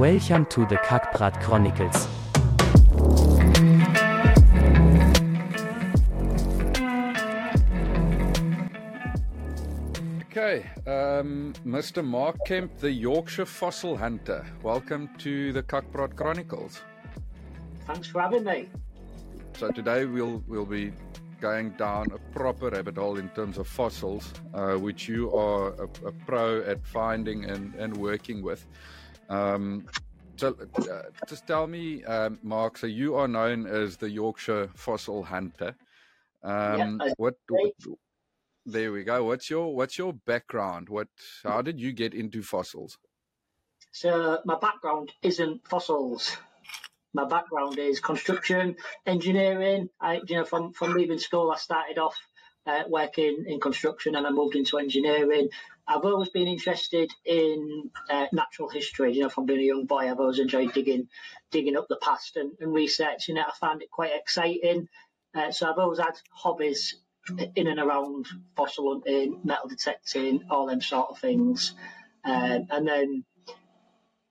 Welcome to the Kackbrat Chronicles. Okay, um, Mr. Mark Kemp, the Yorkshire fossil hunter. Welcome to the Kakbrot Chronicles. Thanks for having me. So today we'll we'll be going down a proper rabbit hole in terms of fossils, uh, which you are a, a, pro at finding and, and working with. Um, so uh, just tell me, um, Mark. So you are known as the Yorkshire fossil hunter. Um, yeah, what, what there we go. What's your what's your background? What how did you get into fossils? So my background isn't fossils. My background is construction, engineering. I, you know, from from leaving school, I started off uh, working in construction, and I moved into engineering. I've always been interested in uh, natural history. You know, from being a young boy, I've always enjoyed digging digging up the past and, and researching it. I found it quite exciting. Uh, so I've always had hobbies in and around fossil hunting, metal detecting, all them sort of things. Um, and then,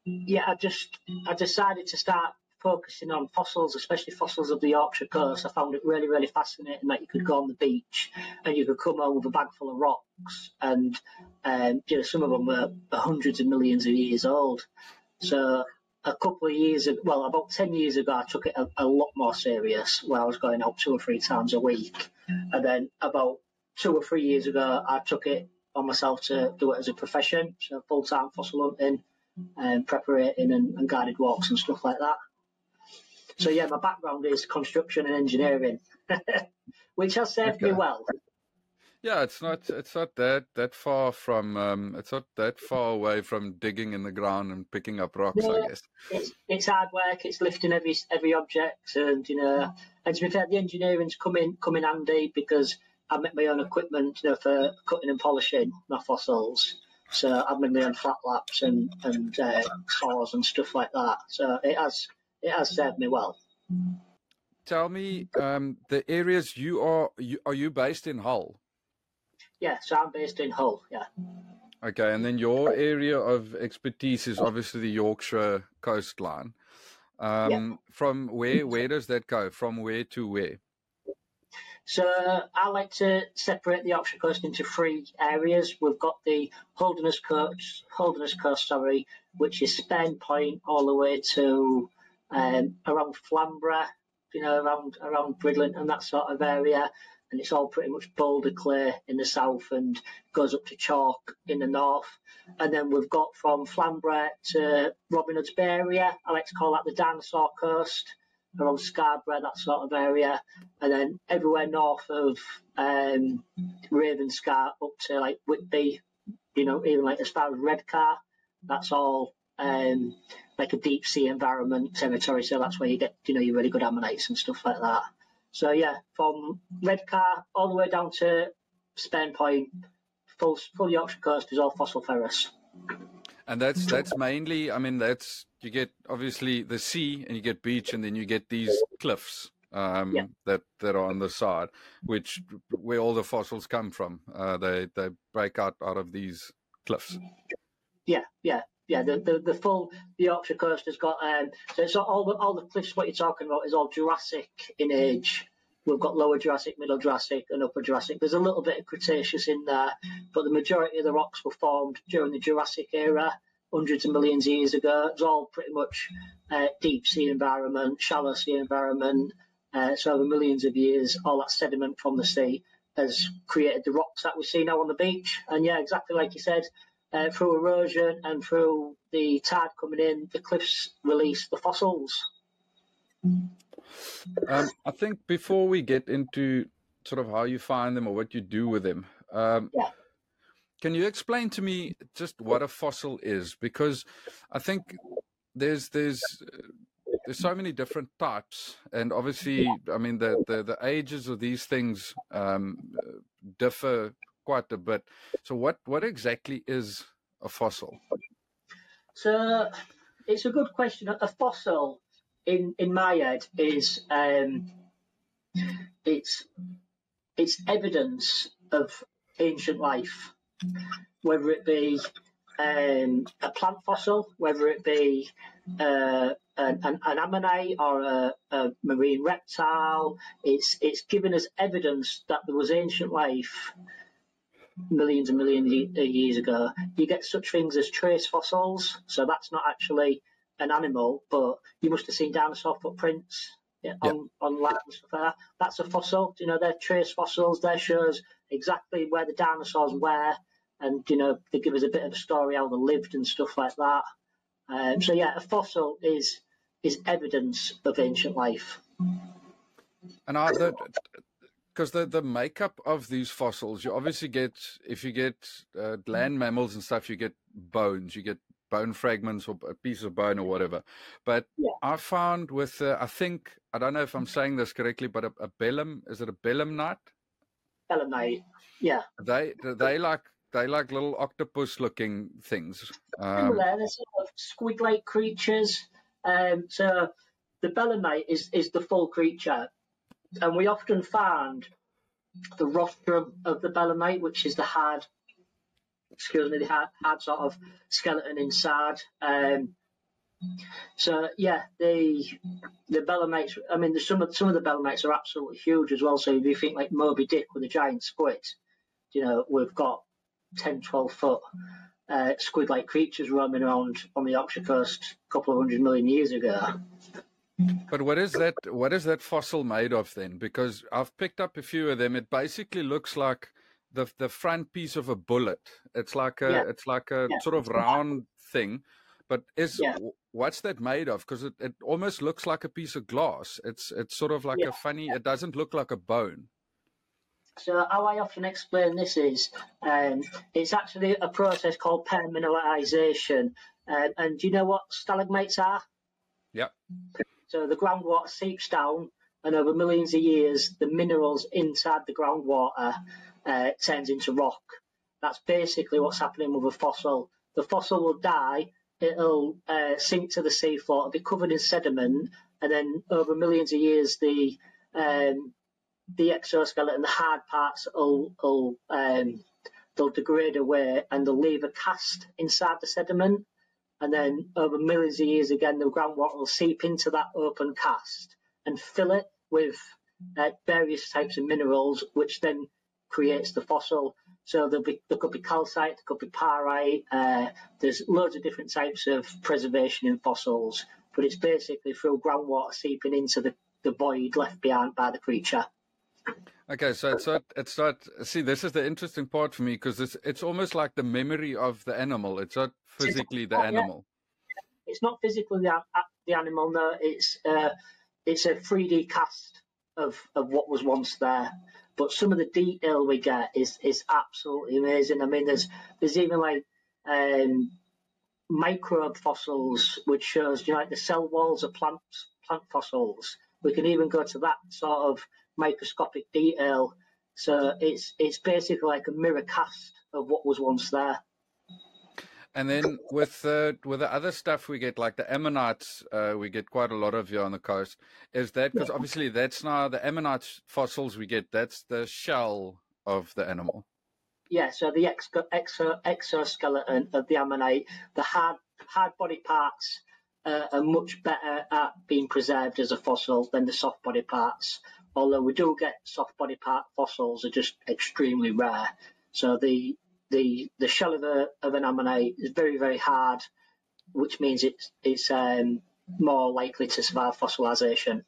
yeah, I just I decided to start focusing on fossils, especially fossils of the Yorkshire coast. I found it really, really fascinating that you could go on the beach and you could come home with a bag full of rocks, and um, you know some of them were hundreds of millions of years old. So a couple of years, ago, well, about 10 years ago, I took it a, a, lot more serious where I was going out two or three times a week. And then about two or three years ago, I took it on myself to do it as a profession, so full time fossil hunting and preparating and, and guided walks and stuff like that. So, yeah, my background is construction and engineering, which has served okay. me well. Yeah, it's not it's not that that far from um, it's not that far away from digging in the ground and picking up rocks. Yeah, I guess it's it's hard work. It's lifting every every object, and you know, and to be fair, the engineering's come in come in handy because I make my own equipment, you know, for cutting and polishing my fossils. So I've made my own flat laps and and uh, saws and stuff like that. So it has it has served me well. Tell me um, the areas you are you, are you based in Hull? Yeah, so I'm based in Hull. Yeah. Okay, and then your area of expertise is obviously the Yorkshire coastline. Um, yeah. From where where does that go? From where to where? So I like to separate the Yorkshire coast into three areas. We've got the Holderness Coast, Holderness Coast, sorry, which is Spurn Point all the way to um, around Flamborough, you know, around around Bridlington and that sort of area and it's all pretty much boulder clay in the south and goes up to chalk in the north. And then we've got from Flamborough to Robin Hood's Bay area. I like to call that the dinosaur coast, around Scarborough, that sort of area. And then everywhere north of um, Ravenscar up to like Whitby, you know, even like as far as Redcar, that's all um, like a deep sea environment territory. So that's where you get, you know, your really good ammonites and stuff like that. So yeah, from Redcar all the way down to Spurn Point, full full Yorkshire coast is all fossiliferous. And that's that's mainly, I mean, that's you get obviously the sea and you get beach, and then you get these cliffs um, yeah. that that are on the side, which where all the fossils come from. Uh, they they break out out of these cliffs. Yeah, yeah yeah, the, the, the full Yorkshire coast has got um, so it's all the all the cliffs. What you're talking about is all Jurassic in age. We've got lower Jurassic, middle Jurassic, and upper Jurassic. There's a little bit of Cretaceous in there, but the majority of the rocks were formed during the Jurassic era, hundreds of millions of years ago. It's all pretty much uh, deep sea environment, shallow sea environment. Uh, so over millions of years, all that sediment from the sea has created the rocks that we see now on the beach. And yeah, exactly like you said, uh, through erosion and through the tide coming in, the cliffs release the fossils. Um, I think before we get into sort of how you find them or what you do with them, um, yeah. can you explain to me just what a fossil is? Because I think there's there's there's so many different types, and obviously, I mean the the, the ages of these things um, differ quite a bit. So, what what exactly is a fossil? So, it's a good question. A fossil, in in my head, is um, it's it's evidence of ancient life, whether it be um, a plant fossil, whether it be uh, an, an, an, ammonite or a, a, marine reptile. It's it's given us evidence that there was ancient life millions and millions of years ago. You get such things as trace fossils, so that's not actually an animal, but you must have seen dinosaur footprints yeah, on, on land and stuff like that. That's a fossil. You know, they're trace fossils. They shows exactly where the dinosaurs were, and you know they give us a bit of a story how they lived and stuff like that. Um, so yeah, a fossil is is evidence of ancient life. And are the because the the makeup of these fossils, you obviously get if you get uh, land mammals and stuff, you get bones, you get bone fragments or a piece of bone or whatever. But yeah. I found with uh, I think I don't know if I'm saying this correctly, but a, a belemn is it a belemnite? Belemnite, yeah. They they like they like little octopus looking things. Um, they're sort of squid like creatures. Um, so the belemnite is is the full creature, and we often find the rostrum of the belemnite, which is the hard excuse me, the hard, hard sort of skeleton inside. Um, so yeah, the the Belemnites. I mean, the, some of some of the Belemnites are absolutely huge as well. So if you think like Moby Dick with a giant squid, you know, we've got 10, 12 foot uh, squid-like creatures roaming around on the Yorkshire coast a couple of hundred million years ago. But what is that? What is that fossil made of then? Because I've picked up a few of them. It basically looks like the the front piece of a bullet. It's like a yeah. it's like a yeah. sort of round thing. But is yeah. what's that made of? Because it, it almost looks like a piece of glass. It's it's sort of like a funny. It doesn't look like a bone. So how I often explain this is um, it's actually a process called permineralization. Uh, and do you know what stalagmites are? Yeah. So the groundwater seeps down, and over millions of years, the minerals inside the groundwater uh, turns into rock. That's basically what's happening with a fossil. The fossil will die, it'll uh, sink to the seafloor, it'll be covered in sediment, and then over millions of years, the um, the exoskeleton, the hard parts, will, will um, they'll degrade away and they'll leave a cast inside the sediment. And then over millions of years again, the groundwater will seep into that open cast and fill it with uh, various types of minerals, which then creates the fossil. So there'll be, there could be calcite, there could be pyrite. Uh, there's loads of different types of preservation in fossils, but it's basically through groundwater seeping into the, the void left behind by the creature. Okay, so it's not. It's not. See, this is the interesting part for me because it's it's almost like the memory of the animal. It's not physically the animal. It's not physically the, the animal. No, it's uh, it's a 3D cast of of what was once there. But some of the detail we get is is absolutely amazing. I mean, there's there's even like um, microbe fossils, which shows you know like the cell walls of plants plant fossils. We can even go to that sort of microscopic detail. So it's it's basically like a mirror cast of what was once there. And then with uh, with the other stuff we get, like the ammonites, uh, we get quite a lot of here on the coast. Is that because obviously that's now the ammonite fossils we get? That's the shell of the animal. Yeah, so the exo, exo, exoskeleton of the ammonite, the hard hard body parts uh, are much better at being preserved as a fossil than the soft body parts although we do get soft body part fossils are just extremely rare. So the the the shell of, a, of an ammonite is very very hard, which means it's it's um, more likely to survive fossilization.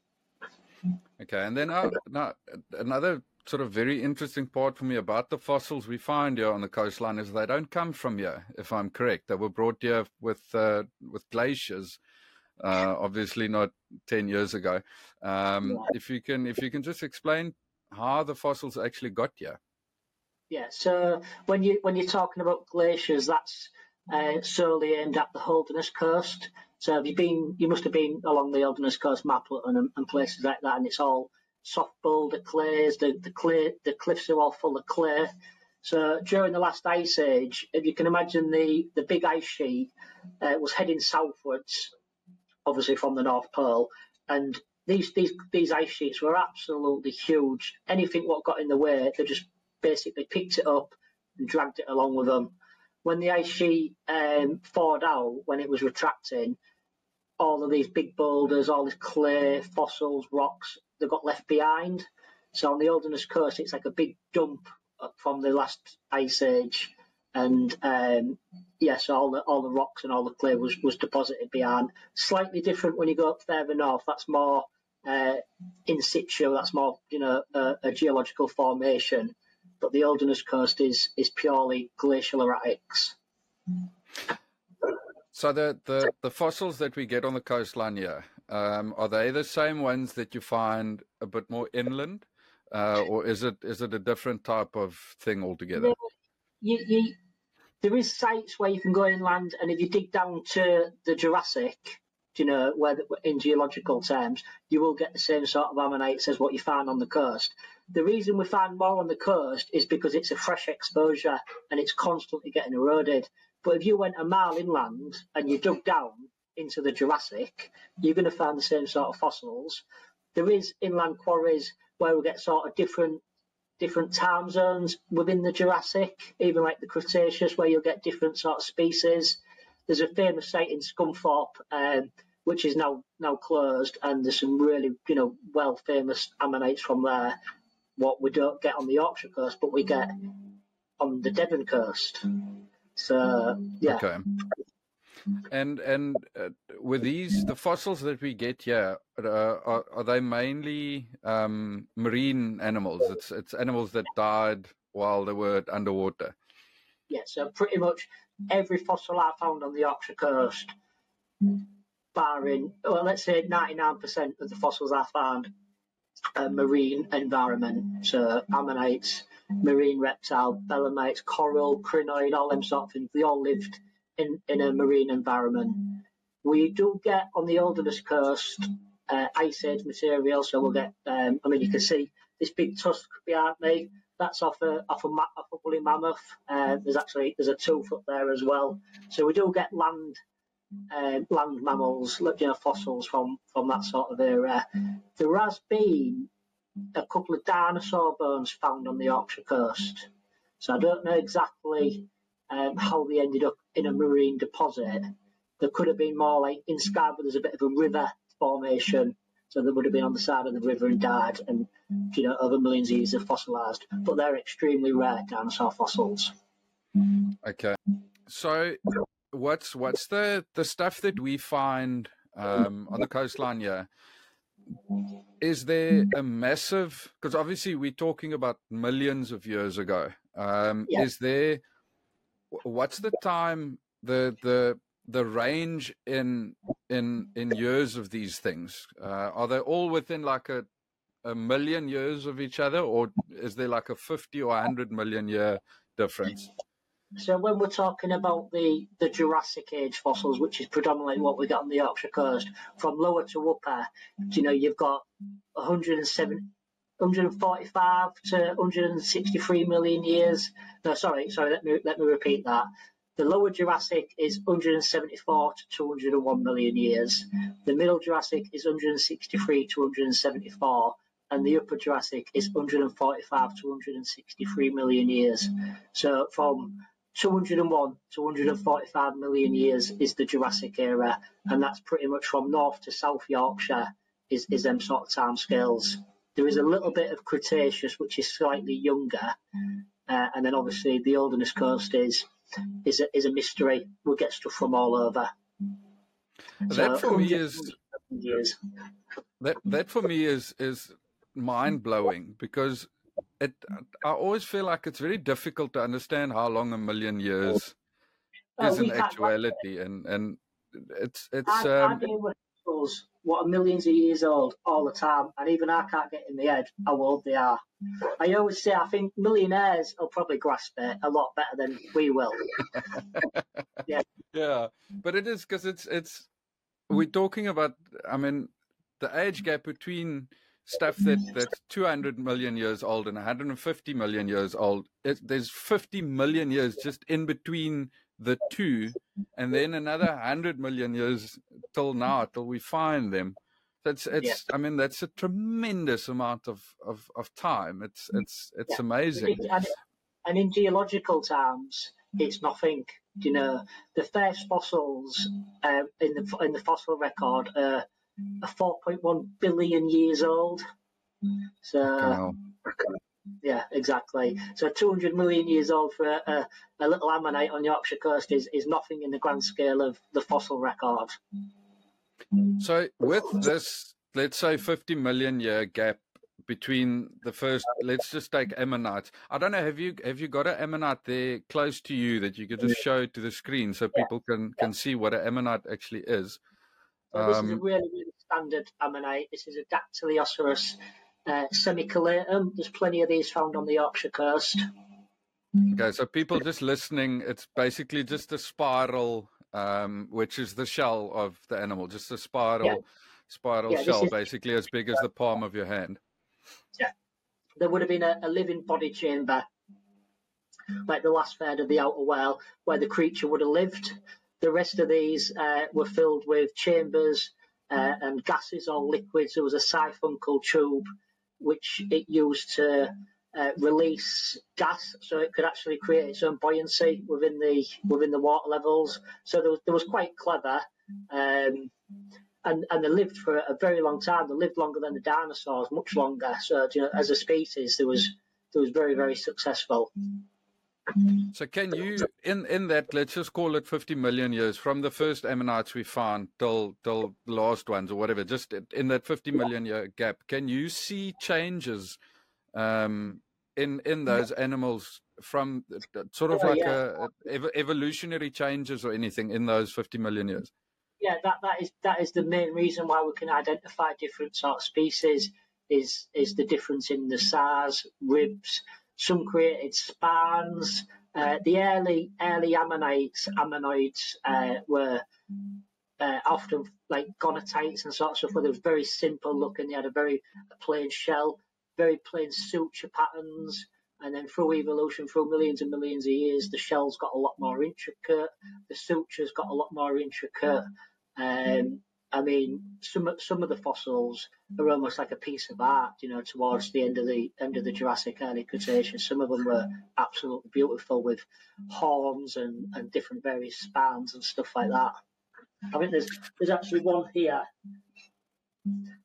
Okay, and then uh, now, another sort of very interesting part for me about the fossils we find here on the coastline is they don't come from here. If I'm correct, they were brought here with uh, with glaciers uh, obviously not 10 years ago. Um, if you can, if you can just explain how the fossils actually got here. Yeah. So when you when you're talking about glaciers, that's uh, solely aimed at the Holderness coast. So have you been? You must have been along the Holderness coast, Mappleton, and, and places like that, and it's all soft boulder clays. The the clay, the cliffs are all full of clay. So during the last ice age, if you can imagine the the big ice sheet uh, was heading southwards obviously from the North Pole, and these these these ice sheets were absolutely huge. Anything what got in the way, they just basically picked it up and dragged it along with them. when the ice sheet um, thawed out, when it was retracting, all of these big boulders, all this clay, fossils, rocks, they got left behind. So on the Holderness Coast, it's like a big dump from the last ice age, and um, yes, all the all the rocks and all the clay was was deposited behind. Slightly different when you go up further north. That's more uh, in situ. That's more you know a, a geological formation. But the Holderness Coast is is purely glacial erratics. So the, the, the fossils that we get on the coastline here, um, are they the same ones that you find a bit more inland, uh, or is it is it a different type of thing altogether? You, you, there is sites where you can go inland, and if you dig down to the Jurassic, you know, where in geological terms, you will get the same sort of ammonites as what you find on the coast. The reason we find more on the coast is because it's a fresh exposure and it's constantly getting eroded. But if you went a mile inland and you dug down into the Jurassic, you're going to find the same sort of fossils. There is inland quarries where we get sort of different different time zones within the Jurassic, even like the Cretaceous, where you'll get different sort of species. There's a famous site in Scunthorpe, um, which is now now closed, and there's some really you know well famous ammonites from there. What we don't get on the Yorkshire coast, but we get on the Devon coast. So yeah. Okay. And and uh, with these the fossils that we get here, uh, are, are they mainly um, marine animals? It's it's animals that died while they were underwater. Yeah, so pretty much every fossil I found on the Yorkshire coast, barring well, let's say ninety nine percent of the fossils I found, are marine environment. So ammonites, marine reptile, belemnites, coral, crinoid, all them sort of things. They all lived in, in a marine environment. We do get on the Holderness coast uh, ice age material, so we'll get. Um, I mean, you can see this big tusk behind me. That's off a off a, off a woolly mammoth. Uh, there's actually there's a tooth up there as well. So we do get land uh, land mammals, you know, fossils from from that sort of era. There has been a couple of dinosaur bones found on the Yorkshire coast. So I don't know exactly um, how they ended up in a marine deposit. There could have been more like in Scarborough, there's a bit of a river formation. So they would have been on the side of the river and died, and you know over millions of years have fossilised. But they're extremely rare dinosaur fossils. Okay, so what's what's the the stuff that we find um, on the coastline here? Is there a massive? Because obviously we're talking about millions of years ago. Um, yeah. Is there? What's the time? The the the range in in in years of these things? Uh, are they all within like a a million years of each other, or is there like a fifty or hundred million year difference? So when we're talking about the, the Jurassic Age fossils, which is predominantly what we got on the Yorkshire coast, from lower to upper, you know, you've got 107, 145 to 163 million years. No, sorry, sorry. Let me let me repeat that. The lower Jurassic is 174 to 201 million years. The middle Jurassic is 163 to 174, and the upper Jurassic is 145 to 163 million years. So from 201 to 145 million years is the Jurassic era, and that's pretty much from North to South Yorkshire is, is them sort of time scales. There is a little bit of Cretaceous, which is slightly younger, uh, and then obviously the Holderness Coast is is a, is a mystery. We'll get stuff from all over. That so, for me is that that for me is is mind blowing because it I always feel like it's very difficult to understand how long a million years oh, is in actuality, and and it's it's. I, um, I what are millions of years old all the time, and even I can't get in the head how old they are. I always say I think millionaires will probably grasp it a lot better than we will. yeah, yeah, but it is because it's it's we're talking about. I mean, the age gap between stuff that that's 200 million years old and 150 million years old. It, there's 50 million years just in between the two, and then another 100 million years till now, till we find them. That's it's. Yeah. I mean, that's a tremendous amount of, of, of time. It's it's it's yeah. amazing. And in geological terms, it's nothing. You know, the first fossils uh, in the in the fossil record are, are 4.1 billion years old. So. Wow. Yeah, exactly. So 200 million years old for a, a, little ammonite on the Yorkshire coast is, is nothing in the grand scale of the fossil record. So, with this, let's say 50 million year gap between the first let's just take ammonite i don't know have you have you got an ammonite there close to you that you could just show to the screen so people can can see what an ammonite actually is? So this is a um, really really standard ammonite. This is a Dactylioceras uh, semicelatum there's plenty of these found on the yorkshire coast okay so people just listening it's basically just a spiral um, which is the shell of the animal just a spiral yeah. spiral yeah, shell is... basically as big as the palm of your hand yeah. There would have been a, a living body chamber, like the last third of the outer well, where the creature would have lived. The rest of these uh, were filled with chambers uh, and gases or liquids. There was a siphuncle tube which it used to uh, release gas, so it could actually create its own buoyancy within the within the water levels. So there was, there was quite clever. Um, and and they lived for a very long time. They lived longer than the dinosaurs, much longer. So you know, as a species, there was there was very very successful. So can you in in that let's just call it 50 million years from the first ammonites we found till till the last ones or whatever just in that 50 million year gap can you see changes um, in in those animals from sort of like yeah. a, a, evolutionary changes or anything in those 50 million years yeah, that, that is that is the main reason why we can identify different sort of species is is the difference in the size, ribs. Some created spans. Uh, the early early ammonites ammonites uh, were uh, often like goniatites and sort of stuff they were very simple looking. They had a very plain shell, very plain suture patterns. And then through evolution, through millions and millions of years, the shell's got a lot more intricate, the suture's got a lot more intricate. Um, I mean, mm-hmm. some some of the fossils are almost like a piece of art, you know, towards the end of the end of the Jurassic early Cretaceous. Some of them were absolutely beautiful with horns and, and different various spans and stuff like that. I think there's there's actually one here.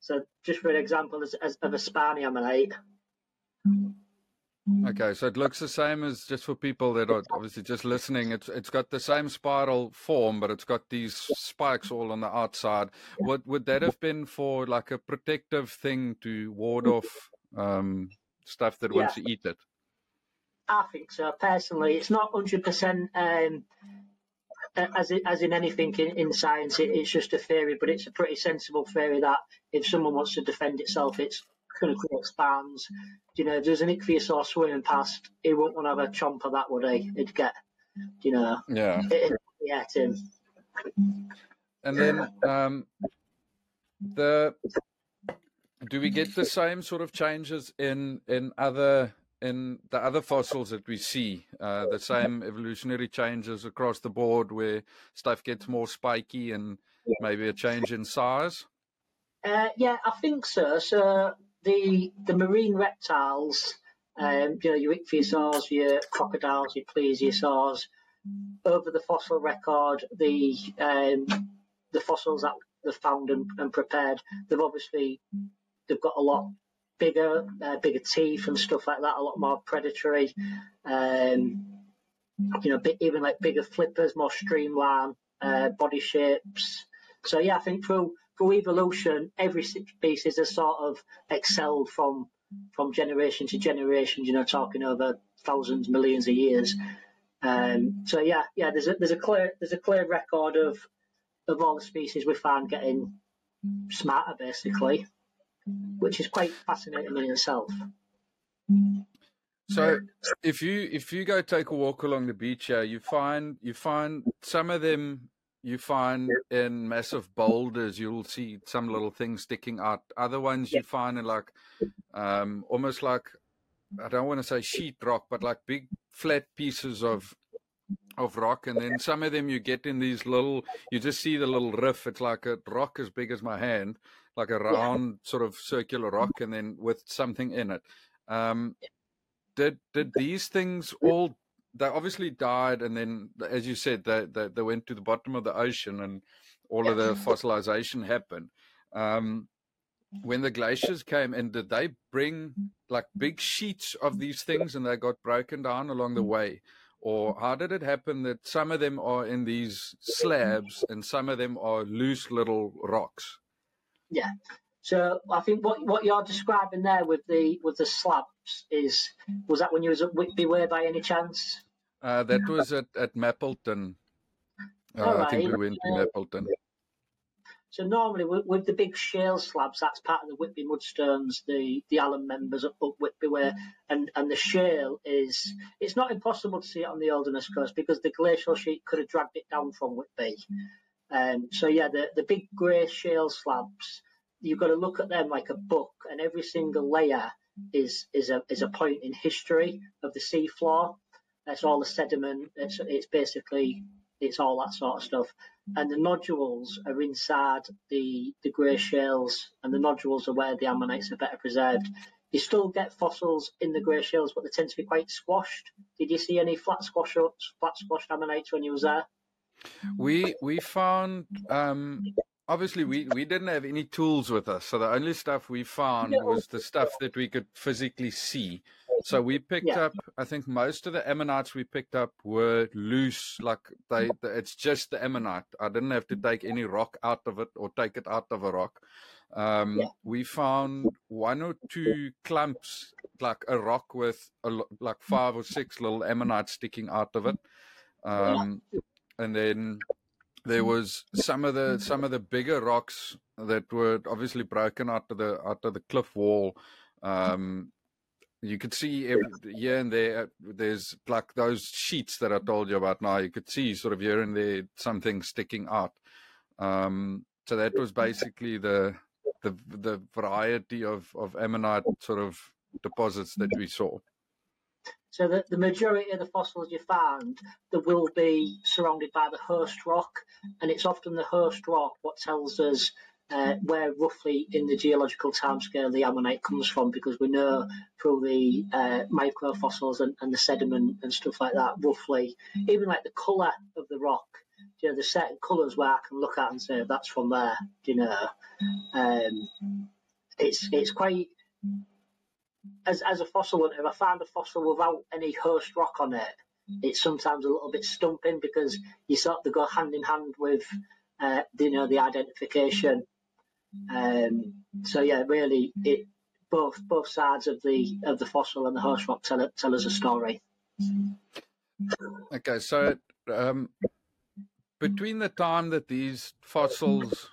So just for an example, as, as of a spiny ammonite. Okay, so it looks the same as just for people that are obviously just listening. It's it's got the same spiral form, but it's got these spikes all on the outside. What would that have been for, like a protective thing to ward off um, stuff that yeah. wants to eat it? I think so. Personally, it's not hundred um, percent as it, as in anything in, in science. It, it's just a theory, but it's a pretty sensible theory that if someone wants to defend itself, it's clinically expands. You know, there's an ichthyosaur swimming past, he won't want to have a chomp of that, would he? He'd get, you know, yeah, it'd get him. And then um, the do we get the same sort of changes in in other in the other fossils that we see? Uh, the same evolutionary changes across the board, where stuff gets more spiky and maybe a change in size. Uh, yeah, I think so. So the the marine reptiles, um, you know, your ichthyosaurs, your crocodiles, your plesiosaurs, over the fossil record, the um, the fossils that they've found and, and, prepared, they've obviously they've got a lot bigger, uh, bigger teeth and stuff like that, a lot more predatory. Um, you know, even like bigger flippers, more streamlined uh, body shapes. So yeah, I think through through evolution, every species has sort of excelled from from generation to generation. You know, talking over thousands, millions of years. Um, so yeah, yeah. There's a there's a clear there's a clear record of of all the species we find getting smarter, basically, which is quite fascinating in itself. So if you if you go take a walk along the beach here, you find you find some of them you find in massive boulders you'll see some little things sticking out. Other ones you find in like um, almost like i don't want to say sheet rock but like big flat pieces of of rock and then some of them you get in these little you just see the little riff. It's like a rock as big as my hand like a round sort of circular rock and then with something in it. Um, did did these things all they obviously died, and then, as you said, they they, they went to the bottom of the ocean, and all yeah. of the fossilization happened. Um, when the glaciers came and did they bring like big sheets of these things and they got broken down along the way or how did it happen that some of them are in these slabs and some of them are loose little rocks yeah so i think what what you're describing there with the with the slabs is was that when you was at whitby way by any chance uh, that was at, at Mappleton. Uh, I think we went to Mappleton. So normally with, with, the big shale slabs, that's part of the Whitby mudstones, the the Alum members up, up Whitby way, and and the shale is it's not impossible to see it on the Holderness coast because the glacial sheet could have dragged it down from Whitby. Um, so yeah, the the big grey shale slabs, you've got to look at them like a book, and every single layer is is a is a point in history of the seafloor. That's all the sediment. It's it's basically it's all that sort of stuff. And the nodules are inside the, the grey shales, and the nodules are where the ammonites are better preserved. You still get fossils in the grey shales, but they tend to be quite squashed. Did you see any flat squash flat squashed ammonites when you was there? We we found um, obviously we, we didn't have any tools with us, so the only stuff we found was the stuff that we could physically see. So we picked yeah. up, I think most of the ammonites we picked up were loose, like they, it's just the ammonite. I didn't have to take any rock out of it or take it out of a rock. Um, yeah. We found one or two clumps, like a rock with a, like five or six little ammonites sticking out of it. Um, and then there was some of the some of the bigger rocks that were obviously broken out of the out of the cliff wall. Um, you could see every, here and there. Uh, there's like those sheets that I told you about. Now you could see sort of here and there something sticking out. Um, so that was basically the the the variety of of ammonite sort of deposits that we saw. So the, the majority of the fossils you find, they will be surrounded by the host rock, and it's often the host rock what tells us uh, where roughly in the geological timescale the ammonite comes from, because we know through the uh, microfossils and, and, the sediment and stuff like that, roughly, even like the colour of the rock, you know, there's certain colours where I can look at and say that's from there, you know. Um, it's it's quite as as a fossil hunter, if I find a fossil without any host rock on it, it's sometimes a little bit stumping because you sort of go hand in hand with uh, you know the identification. Um, so yeah, really, it both both sides of the of the fossil and the host rock tell tell us a story. Okay, so um, between the time that these fossils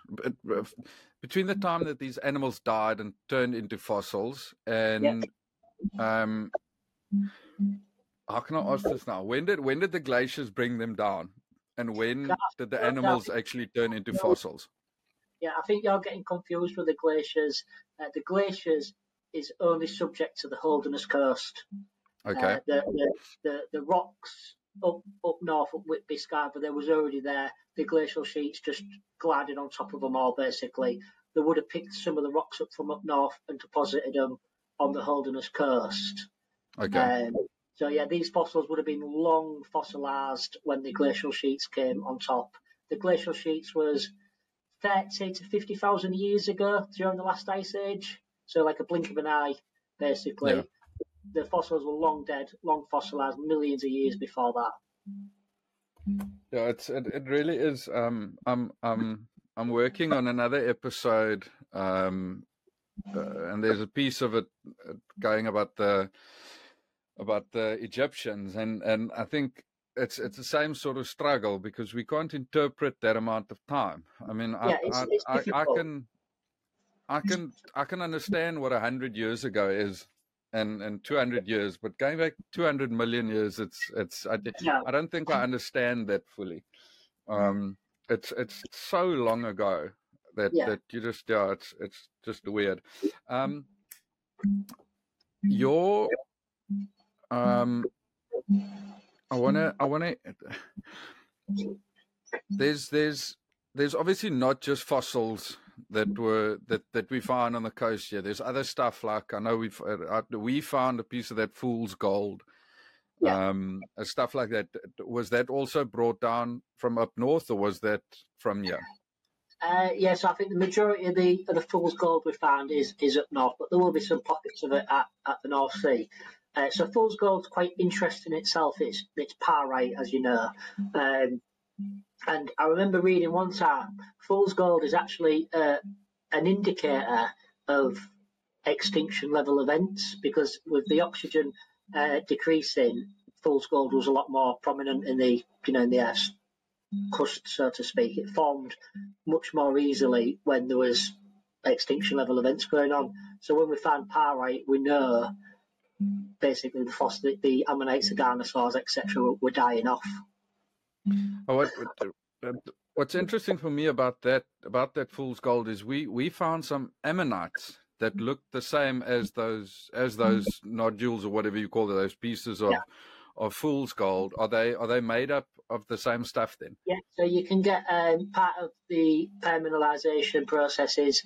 between the time that these animals died and turned into fossils and um how can I ask this now? When did when did the glaciers bring them down? And when did the animals actually turn into fossils? Yeah, I think you're getting confused with the glaciers. Uh, the glaciers is only subject to the Holderness coast. Okay. Uh, the, the, the, the rocks up up north at Whitby Scarborough, there was already there. The glacial sheets just glided on top of them all. Basically, they would have picked some of the rocks up from up north and deposited them on the Holderness coast. Okay. Um, so yeah, these fossils would have been long fossilised when the glacial sheets came on top. The glacial sheets was 30 to 50,000 years ago during the last ice age. So like a blink of an eye, basically. Yeah the fossils were long dead, long fossilized, millions of years before that. Yeah, it's it, it really is. Um, I'm I'm I'm working on another episode, um, uh, and there's a piece of it uh, going about the about the Egyptians, and and I think it's it's the same sort of struggle because we can't interpret that amount of time. I mean, yeah, I, it's, it's I, I, I can I can I can understand what a hundred years ago is and and 200 years but going back 200 million years it's it's i, yeah. I don't think i understand that fully um it's it's so long ago that yeah. that you just yeah it's it's just weird um your um i want to i want to there's there's there's obviously not just fossils that were that that we found on the coast here. There's other stuff like I know we've uh, uh, we found a piece of that fool's gold yeah. um, stuff like that. Was that also brought down from up north, or was that from here? Uh, yes, yeah, so I think the majority of the of the fool's gold we found is is up north, but there will be some pockets of it at, at the North Sea. Uh, so fool's gold's quite interesting in itself. It's it's pyrite, as you know. Um, and I remember reading one time, fool's gold is actually uh, an indicator of extinction level events because with the oxygen uh, decreasing, fool's gold was a lot more prominent in the you know in the Earth's crust, so to speak. It formed much more easily when there was extinction level events going on. So when we find pyrite, we know basically the fossil, the ammonites, the dinosaurs, etc., were, were dying off. Oh, what, what, what's interesting for me about that about that fool's gold is we we found some ammonites that looked the same as those as those nodules or whatever you call it, those pieces of yeah. of fool's gold. Are they are they made up of the same stuff then? Yeah, so you can get um, part of the permineralization processes.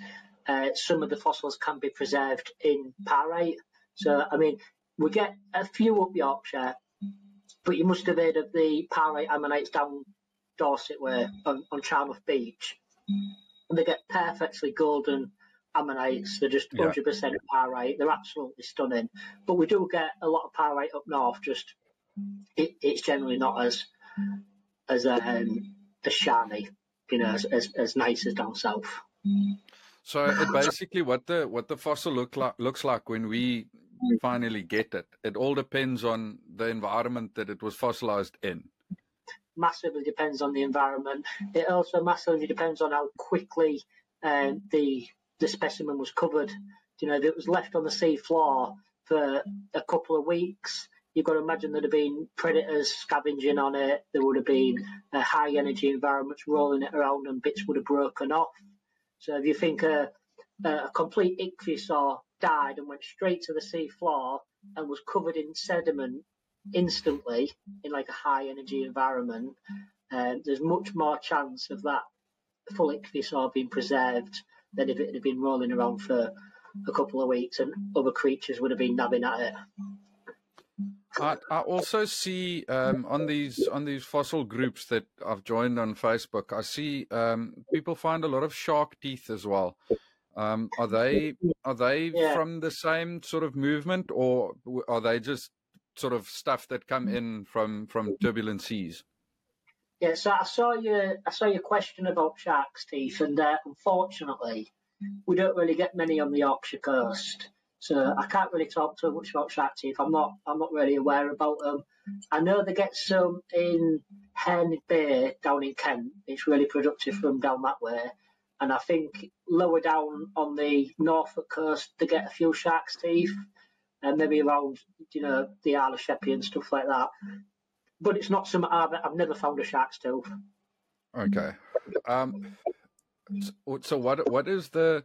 Uh, some of the fossils can be preserved in pyrite. So I mean, we get a few up Yorkshire, but you must have heard of the pyrite ammonites down Dorset way on, on Charmouth Beach. And they get perfectly golden ammonites. They're just 100% yeah. pyrite. They're absolutely stunning. But we do get a lot of pyrite up north. Just it, it's generally not as as um, as shiny, you know, as, as, as nice as down south. So it basically what the what the fossil look like looks like when we finally get it. It all depends on the environment that it was fossilized in. Massively depends on the environment. It also massively depends on how quickly um, the the specimen was covered. You know, if it was left on the sea floor for a couple of weeks, you've got to imagine there'd have been predators scavenging on it. There would have been a high energy environments rolling it around, and bits would have broken off. So if you think a, a complete ichthyosaur died and went straight to the sea floor and was covered in sediment instantly in like a high energy environment, uh, there's much more chance of that full ichthyosaur being preserved than if it had been rolling around for a couple of weeks and other creatures would have been nabbing at it. I, I also see um, on these on these fossil groups that I've joined on Facebook. I see um, people find a lot of shark teeth as well. Um, are they are they yeah. from the same sort of movement, or are they just sort of stuff that come in from from turbulent seas? Yeah, so I saw your I saw your question about sharks' teeth, and uh, unfortunately, we don't really get many on the Yorkshire coast. So I can't really talk too much about shark teeth. I'm not I'm not really aware about them. I know they get some in Herne Bay down in Kent. It's really productive from down that way. And I think lower down on the Norfolk coast, they get a few shark's teeth, and maybe around, you know, the Isle of Sheppey and stuff like that. But it's not some I've, never found a shark's tooth. Okay. Um, so, so what what is the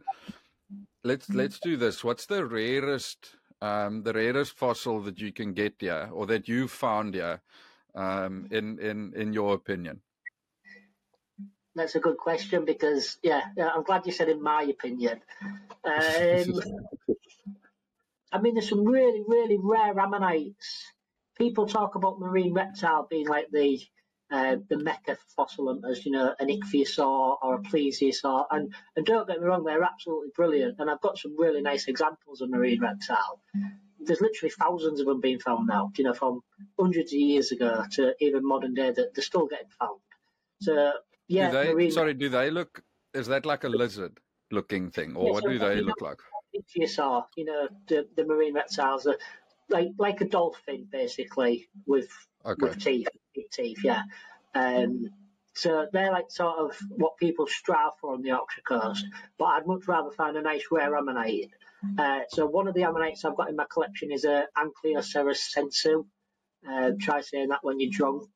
let's let's do this. What's the rarest um, the rarest fossil that you can get here or that you've found here um, in in in your opinion? That's a good question because, yeah, I'm glad you said in my opinion. Um, I mean, there's some really, really rare ammonites. People talk about marine reptile being like the uh, the mecca fossil hunters, you know, an ichthyosaur or a plesiosaur. And, and don't get me wrong, they're absolutely brilliant. And I've got some really nice examples of marine reptile. There's literally thousands of them being found now, you know, from hundreds of years ago to even modern day that they're still getting found. So yeah. Do they, sorry, do they look? Is that like a lizard looking thing, or yeah, what so do they look like? Ichthyosaur, you know, the, the marine reptiles are like like a dolphin basically with okay. with teeth, teeth, yeah. Um, so they're like sort of what people strive for on the Yorkshire coast. But I'd much rather find a nice rare ammonite. Uh, so one of the ammonites I've got in my collection is a Ancyloceras sensu. Uh, try saying that when you're drunk.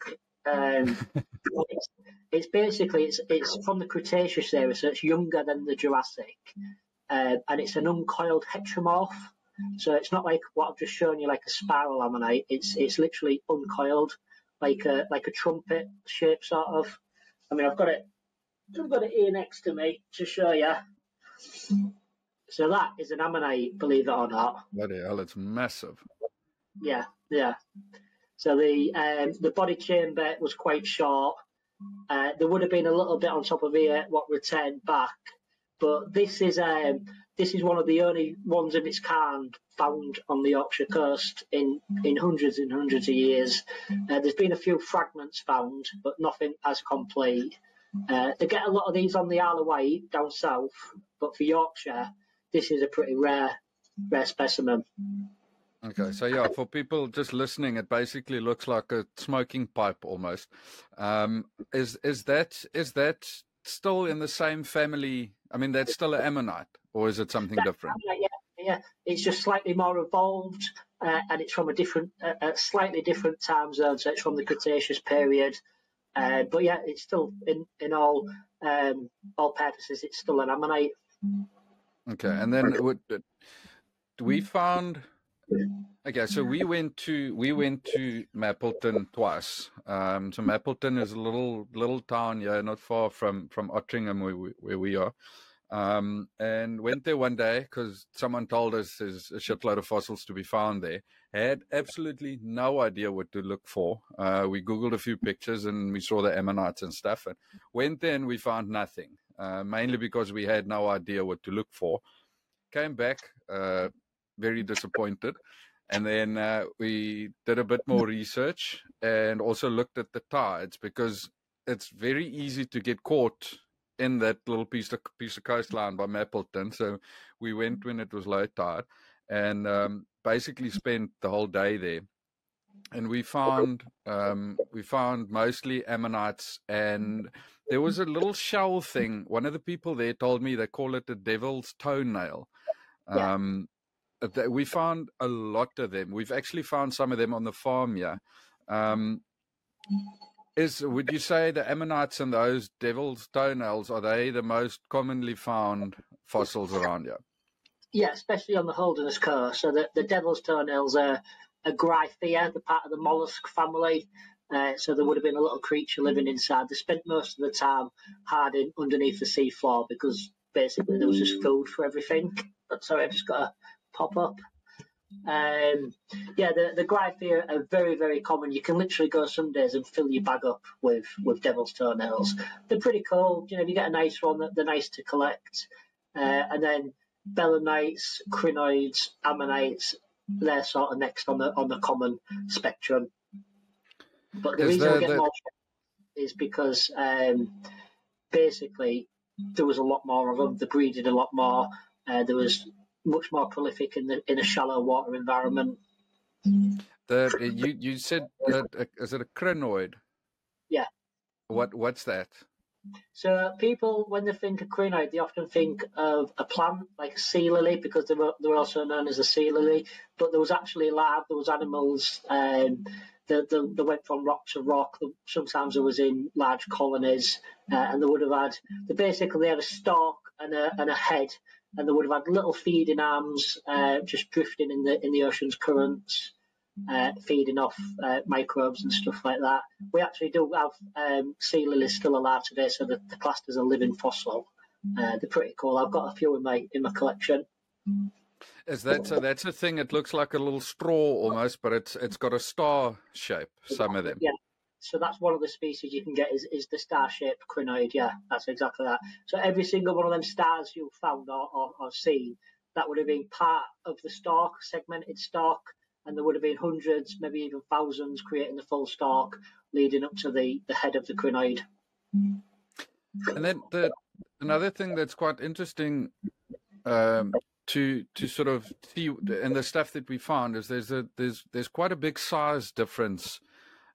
Um, it's, it's, basically it's it's from the Cretaceous era, so it's younger than the Jurassic, uh, and it's an uncoiled heteromorph. So it's not like what I've just shown you, like a spiral ammonite. It's it's literally uncoiled, like a like a trumpet shape, sort of. I mean, I've got it. I've got it here next to me to show you. So that is an ammonite, believe it or not. Bloody hell, it's massive. Yeah, yeah. So the um, the body chamber was quite short. Uh, there would have been a little bit on top of here what returned back, but this is um, this is one of the only ones of its kind found on the Yorkshire coast in in hundreds and hundreds of years. Uh, there's been a few fragments found, but nothing as complete. Uh, they get a lot of these on the Isle of Wight down south, but for Yorkshire, this is a pretty rare rare specimen. Okay, so yeah, for people just listening, it basically looks like a smoking pipe almost. Um, is is that is that still in the same family? I mean, that's still an ammonite, or is it something that's different? yeah, yeah, it's just slightly more evolved, uh, and it's from a different, uh, a slightly different time zone. So it's from the Cretaceous period. Uh, but yeah, it's still in in all um, all purposes, it's still an ammonite. Okay, and then would, we found Okay, so we went to we went to Mappleton twice. Um, so Mappleton is a little little town, yeah, not far from from Ottringham where we, where we are. Um, and went there one day because someone told us there's a shitload of fossils to be found there. Had absolutely no idea what to look for. Uh, we googled a few pictures and we saw the ammonites and stuff. And went there and we found nothing, uh, mainly because we had no idea what to look for. Came back. Uh, very disappointed. And then uh, we did a bit more research and also looked at the tides because it's very easy to get caught in that little piece of piece of coastline by Mappleton. So we went when it was low tide and um, basically spent the whole day there. And we found um, we found mostly ammonites, and there was a little shell thing. One of the people there told me they call it a devil's toenail. Um, we found a lot of them. We've actually found some of them on the farm here. Um, is would you say the ammonites and those devil's toenails are they the most commonly found fossils around here? Yeah, especially on the Holderness coast. So the, the devil's toenails are a Gryphaea, the part of the mollusk family. Uh, so there would have been a little creature living inside. They spent most of the time hiding underneath the seafloor because basically there was just food for everything. But sorry, I just got a pop up. Um, yeah, the the Gryphaea are very very common. You can literally go some days and fill your bag up with with devil's toenails. They're pretty cool. You know, if you get a nice one, they're nice to collect. Uh, and then belemnites, crinoids, ammonites, they're sort of next on the on the common spectrum. But the is reason I get the... more is because um, basically there was a lot more of them. They breeded a lot more. Uh, there was much more prolific in the in a shallow water environment. The you you said that, is it a crinoid? Yeah. What what's that? So people, when they think of crinoid, they often think of a plant like a sea lily because they were they were also known as a sea lily. But there was actually live, there was animals um, that, that, went from rock to rock. Sometimes it was in large colonies, uh, and they would have had. They basically they had a stalk and a and a head, and they would have had little feeding arms uh, just drifting in the in the ocean's currents, uh, feeding off uh, microbes and stuff like that. We actually do have um, sea lilies still alive today, so the, the classed as a living fossil. Uh, they're pretty cool. I've got a few in my in my collection. Is that so? That's a thing. It looks like a little straw almost, but it's it's got a star shape. Some of them. Yeah, so that's one of the species you can get is, is the star-shaped crinoid. Yeah, that's exactly that. So every single one of them stars you've found or, or, or seen, that would have been part of the stalk, segmented stalk, and there would have been hundreds, maybe even thousands, creating the full stalk, leading up to the, the head of the crinoid. And then the another thing that's quite interesting um, to to sort of see and the stuff that we found is there's a there's there's quite a big size difference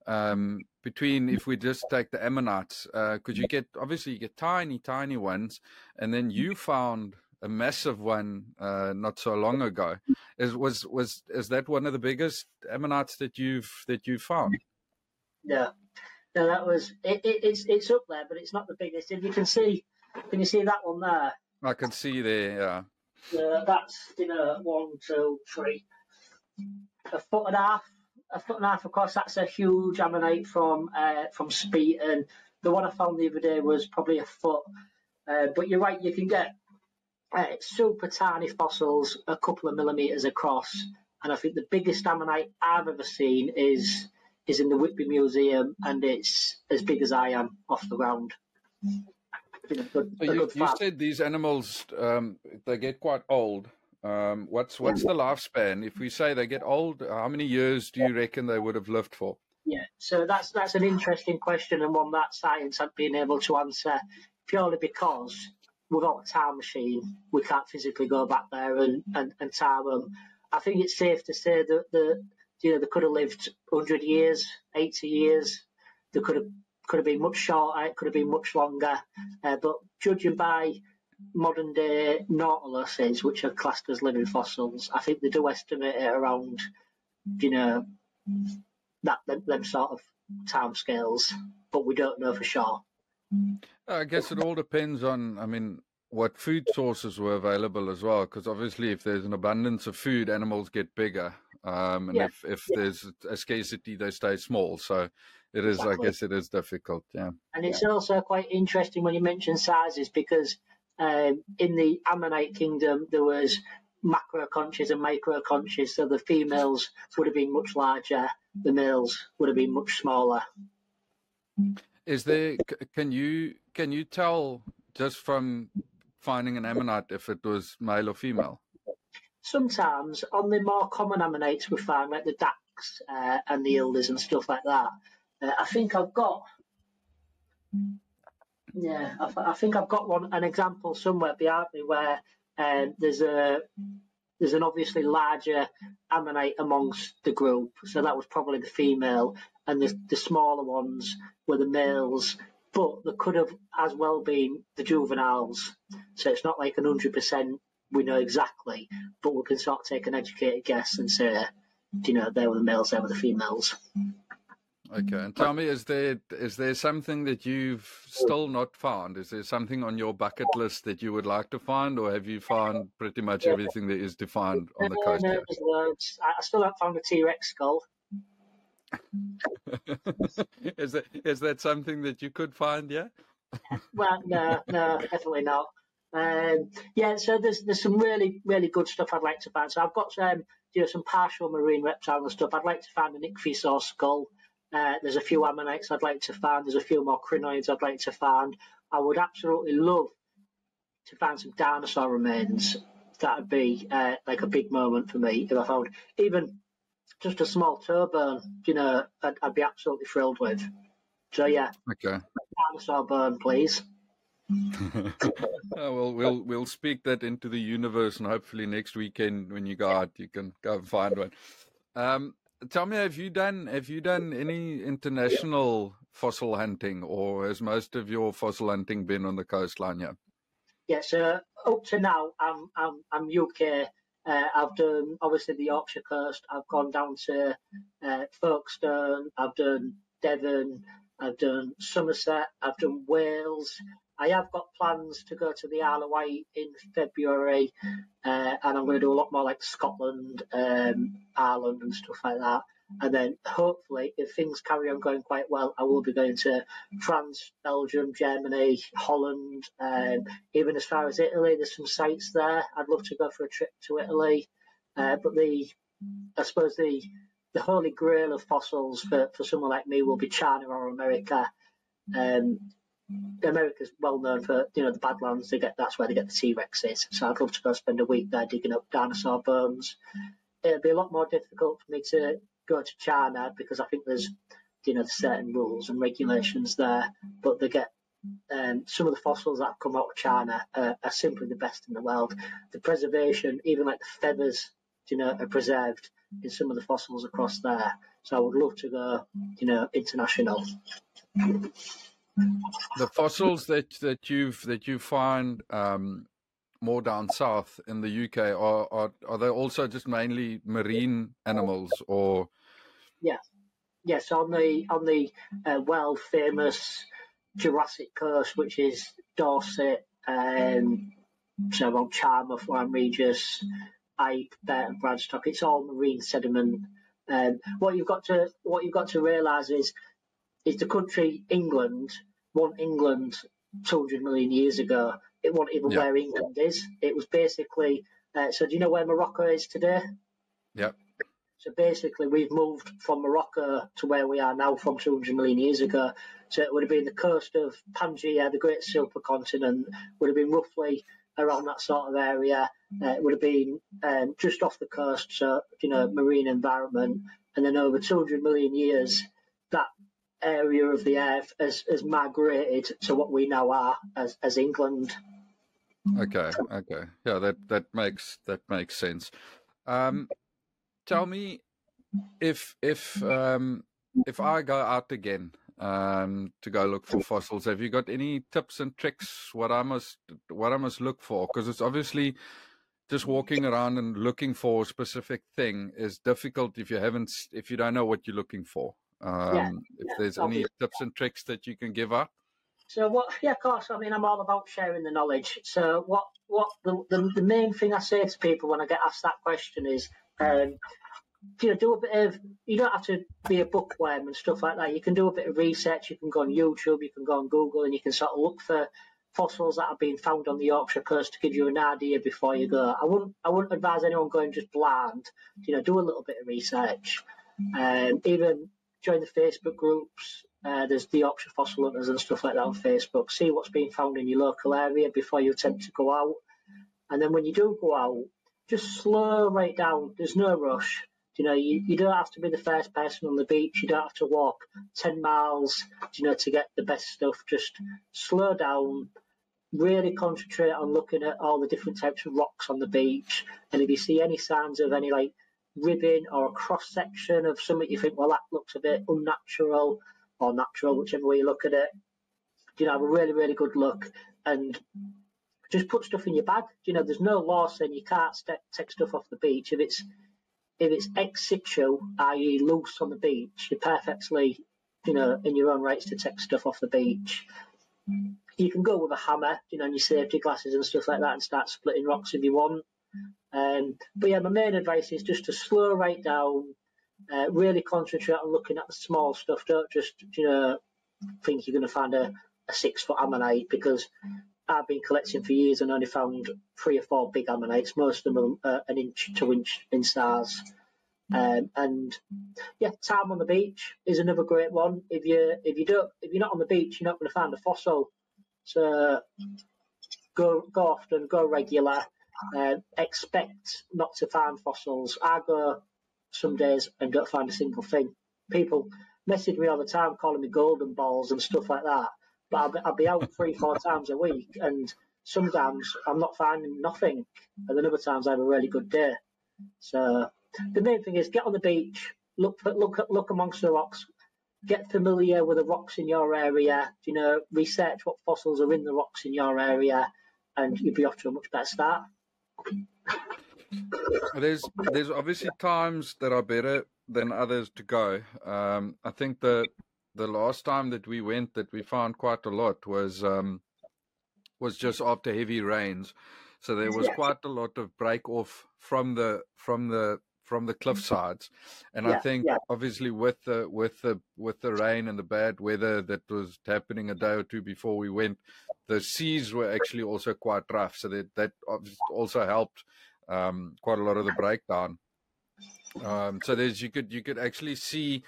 um, between if we just take the ammonites, because uh, you get obviously you get tiny, tiny ones, and then you found a massive one uh, not so long ago. Is was was is that one of the biggest ammonites that you've that you found? Yeah, no, that was it, it, It's it's up there, but it's not the biggest. If you can see, can you see that one there? I can see there. Yeah. Uh, that's you know one, two, three, a foot and a half a foot and a half across. That's a huge ammonite from uh, from and The one I found the other day was probably a foot. Uh, but you're right, you can get uh, super tiny fossils a couple of millimeters across. And I think the biggest ammonite I've ever seen is is in the Whitby Museum, and it's as big as I am off the ground. Good, you, you said these animals um, they get quite old. Um, what's what's the lifespan? If we say they get old, how many years do you reckon they would have lived for? Yeah, so that's that's an interesting question and one that science hasn't been able to answer purely because without a time machine, we can't physically go back there and, and, and time them. I think it's safe to say that the you know they could have lived 100 years, 80 years. They could have could have been much shorter. It could have been much longer. Uh, but judging by modern day nautiluses, which are classed as living fossils, I think they do estimate it around, you know, that them, them sort of time scales. But we don't know for sure. I guess it all depends on, I mean, what food sources were available as well. Because obviously, if there's an abundance of food, animals get bigger. Um, and yeah. if, if yeah. there's a scarcity, they stay small. So it is, exactly. I guess it is difficult. Yeah. And it's yeah. also quite interesting when you mention sizes because um, in the Ammonite kingdom, there was macroconches and microconches. So the females would have been much larger, the males would have been much smaller. Is there? Can you can you tell just from finding an ammonite if it was male or female? Sometimes on the more common ammonites we find, like the Dacks uh, and the Ildes and stuff like that. Uh, I think I've got. Yeah, I, I, think I've got one an example somewhere behind me where um, there's a there's an obviously larger ammonite amongst the group, so that was probably the female, and the, the smaller ones were the males. But there could have as well been the juveniles, so it's not like an hundred percent we know exactly, but we can sort of take an educated guess and say, you know, they were the males, they were the females. Okay, and tell me, is there is there something that you've still not found? Is there something on your bucket list that you would like to find, or have you found pretty much everything that is to find on the coast? No, there's loads. I still haven't found a T Rex skull. is that is that something that you could find? Yeah. well, no, no, definitely not. Um, yeah, so there's there's some really really good stuff I'd like to find. So I've got um, you know some partial marine reptile and stuff. I'd like to find an ichthyosaur skull. Uh, there's a few ammonites I'd like to find. There's a few more crinoids I'd like to find. I would absolutely love to find some dinosaur remains. That'd be uh, like a big moment for me if I found even just a small toe bone. You know, I'd, I'd be absolutely thrilled with. So yeah, okay, dinosaur bone, please. oh, well, we'll we'll speak that into the universe, and hopefully next weekend when you go out, you can go and find one. Um, tell me, have you done have you done any international fossil hunting, or has most of your fossil hunting been on the coastline? Yeah. Yes, uh, up to now, I'm I'm, I'm UK. Uh, I've done obviously the Yorkshire coast. I've gone down to uh, Folkestone. I've done Devon. I've done Somerset. I've done Wales. I have got plans to go to the Isle of Wight in February, uh, and I'm going to do a lot more like Scotland, um, Ireland, and stuff like that. And then hopefully, if things carry on going quite well, I will be going to France, Belgium, Germany, Holland, um, even as far as Italy. There's some sites there. I'd love to go for a trip to Italy. Uh, but the, I suppose the the holy grail of fossils for, for someone like me will be China or America. Um, America's well known for you know the Badlands. They get that's where they get the T Rexes. So I'd love to go spend a week there digging up dinosaur bones. It'd be a lot more difficult for me to go to China because I think there's you know certain rules and regulations there. But they get um, some of the fossils that have come out of China uh, are simply the best in the world. The preservation, even like the feathers, you know, are preserved in some of the fossils across there. So I would love to go, you know, international the fossils that that you've that you find um, more down south in the UK are, are are they also just mainly marine animals or? Yes, yes. On the on the uh, world famous Jurassic Coast, which is Dorset, um, so around Charmouth, Lyme Regis, Eype, Burton, Bradstock. It's all marine sediment. Um, what you've got to what you've got to realise is is the country England won England 200 million years ago. It wasn't even yeah. where England is. It was basically. Uh, so do you know where Morocco is today? Yep. So basically, we've moved from Morocco to where we are now from 200 million years ago. So it would have been the coast of Pangaea, the great supercontinent, would have been roughly around that sort of area. Uh, it would have been um, just off the coast, so you know, marine environment, and then over 200 million years, that area of the earth has, has migrated to what we now are as, as England. Okay, okay, yeah, that that makes that makes sense. Um, tell me if if um, if I go out again um, to go look for fossils, have you got any tips and tricks what I must what I must look for? Because it's obviously just walking around and looking for a specific thing is difficult if you haven't if you don't know what you're looking for. Um, yeah, if yeah, there's any tips and tricks that you can give up. So what? Yeah, of course. I mean, I'm all about sharing the knowledge. So what? What the the, the main thing I say to people when I get asked that question is, um, you know, do a bit of. You don't have to be a bookworm and stuff like that. You can do a bit of research. You can go on YouTube. You can go on Google, and you can sort of look for fossils that have been found on the Yorkshire coast to give you an idea before you go. I wouldn't. I wouldn't advise anyone going just blind. You know, do a little bit of research. Um, even join the Facebook groups. Uh, there's the Yorkshire Fossil Hunters and stuff like that on Facebook. See what's being found in your local area before you attempt to go out. And then when you do go out, just slow right down. There's no rush. You know, you, you don't have to be the first person on the beach. You don't have to walk 10 miles, you know, to get the best stuff. Just slow down, really concentrate on looking at all the different types of rocks on the beach. And if you see any signs of any like ribbon or a cross section of something you think, well, that looks a bit unnatural or natural, whichever way you look at it. You know, have a really, really good look and just put stuff in your bag. You know, there's no law saying you can't take stuff off the beach. If it's if it's ex situ, i.e., loose on the beach, you're perfectly, you know, in your own rights to take stuff off the beach. You can go with a hammer, you know, and your safety glasses and stuff like that, and start splitting rocks if you want. But yeah, my main advice is just to slow right down, uh, really concentrate on looking at the small stuff. Don't just, you know, think you're going to find a, a six foot ammonite because I've been collecting for years and only found three or four big ammonites. Most of them are uh, an inch, two inch in size. Um, and yeah, time on the beach is another great one. If you if you don't if you're not on the beach, you're not going to find a fossil. So go go often, go regular. Uh, expect not to find fossils. I go some days and don't find a single thing. People message me all the time calling me golden balls and stuff like that. But I'll be, I'll be out three, four times a week, and sometimes I'm not finding nothing, and then other times I have a really good day. So the main thing is get on the beach, look for, look look amongst the rocks, get familiar with the rocks in your area. You know, research what fossils are in the rocks in your area, and you'll be off to a much better start. There's there's obviously times that are better than others to go. Um, I think the the last time that we went that we found quite a lot was um, was just after heavy rains. So there was quite a lot of break off from the from the from the cliff sides, and yeah, I think yeah. obviously with the with the with the rain and the bad weather that was happening a day or two before we went, the seas were actually also quite rough. So that that also helped um, quite a lot of the breakdown. Um, so there's you could you could actually see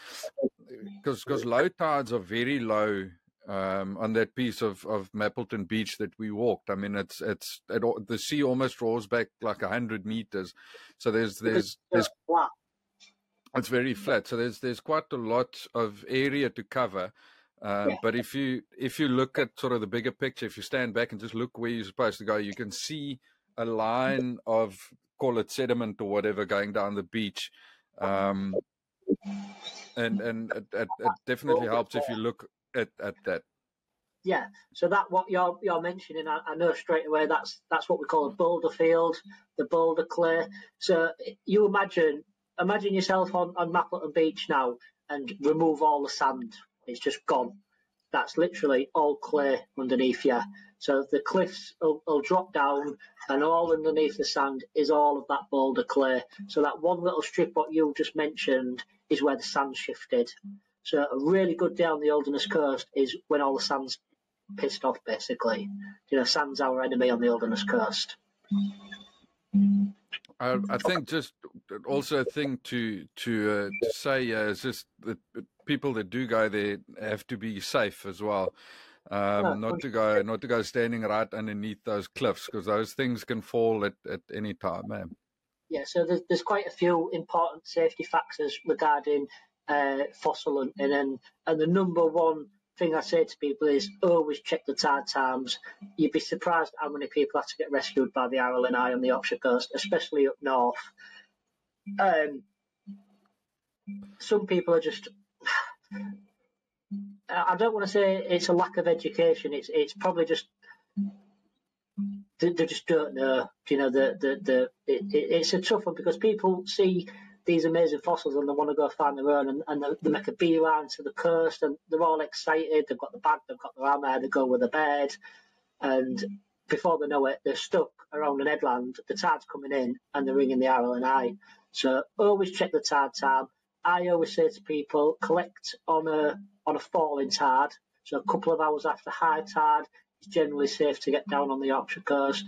because because low tides are very low um, on that piece of, of Mappleton Beach that we walked. I mean, it's it's it, the sea almost rolls back like a hundred meters. So there's there's there's it's very flat. So there's there's quite a lot of area to cover. Um, yeah. But if you if you look at sort of the bigger picture, if you stand back and just look where you're supposed to go, you can see a line of call it sediment or whatever going down the beach. Um, and and it, it, it definitely helps if you look at, at that. Yeah, so that what you're you're mentioning, I, I, know straight away that's that's what we call a boulder field, the boulder clay. So you imagine imagine yourself on on Mappleton Beach now and remove all the sand. It's just gone. That's literally all clay underneath you. So the cliffs will, will drop down, and all underneath the sand is all of that boulder clay. So that one little strip what you just mentioned is where the sand shifted. So a really good day on the Holderness coast is when all the sand's pissed off, basically. You know, sand's our enemy on the Holderness coast. I, I think just also a thing to to, uh, to say uh, is just that people that do go there have to be safe as well. Um, not to go, not to go standing right underneath those cliffs because those things can fall at, at any time, man. Yeah, so there's, there's quite a few important safety factors regarding uh, fossil and, and and the number one thing I say to people is always check the tide times. You'd be surprised how many people have to get rescued by the RLNI on the Yorkshire coast, especially up north. Um, some people are just. I don't want to say it's a lack of education. It's it's probably just they, they just don't know. You know, the the the it, it's a tough one because people see these amazing fossils and they want to go find their own and, and they, they, make a beeline to the coast and they're all excited. They've got the bag, they've got their hammer, they go with the bed, and before they know it, they're stuck around an headland. The tide's coming in and they're ringing the RLNI. So always check the tide time. I always say to people, collect on a on a falling tide. So a couple of hours after high tide, it's generally safe to get down on the Yorkshire coast.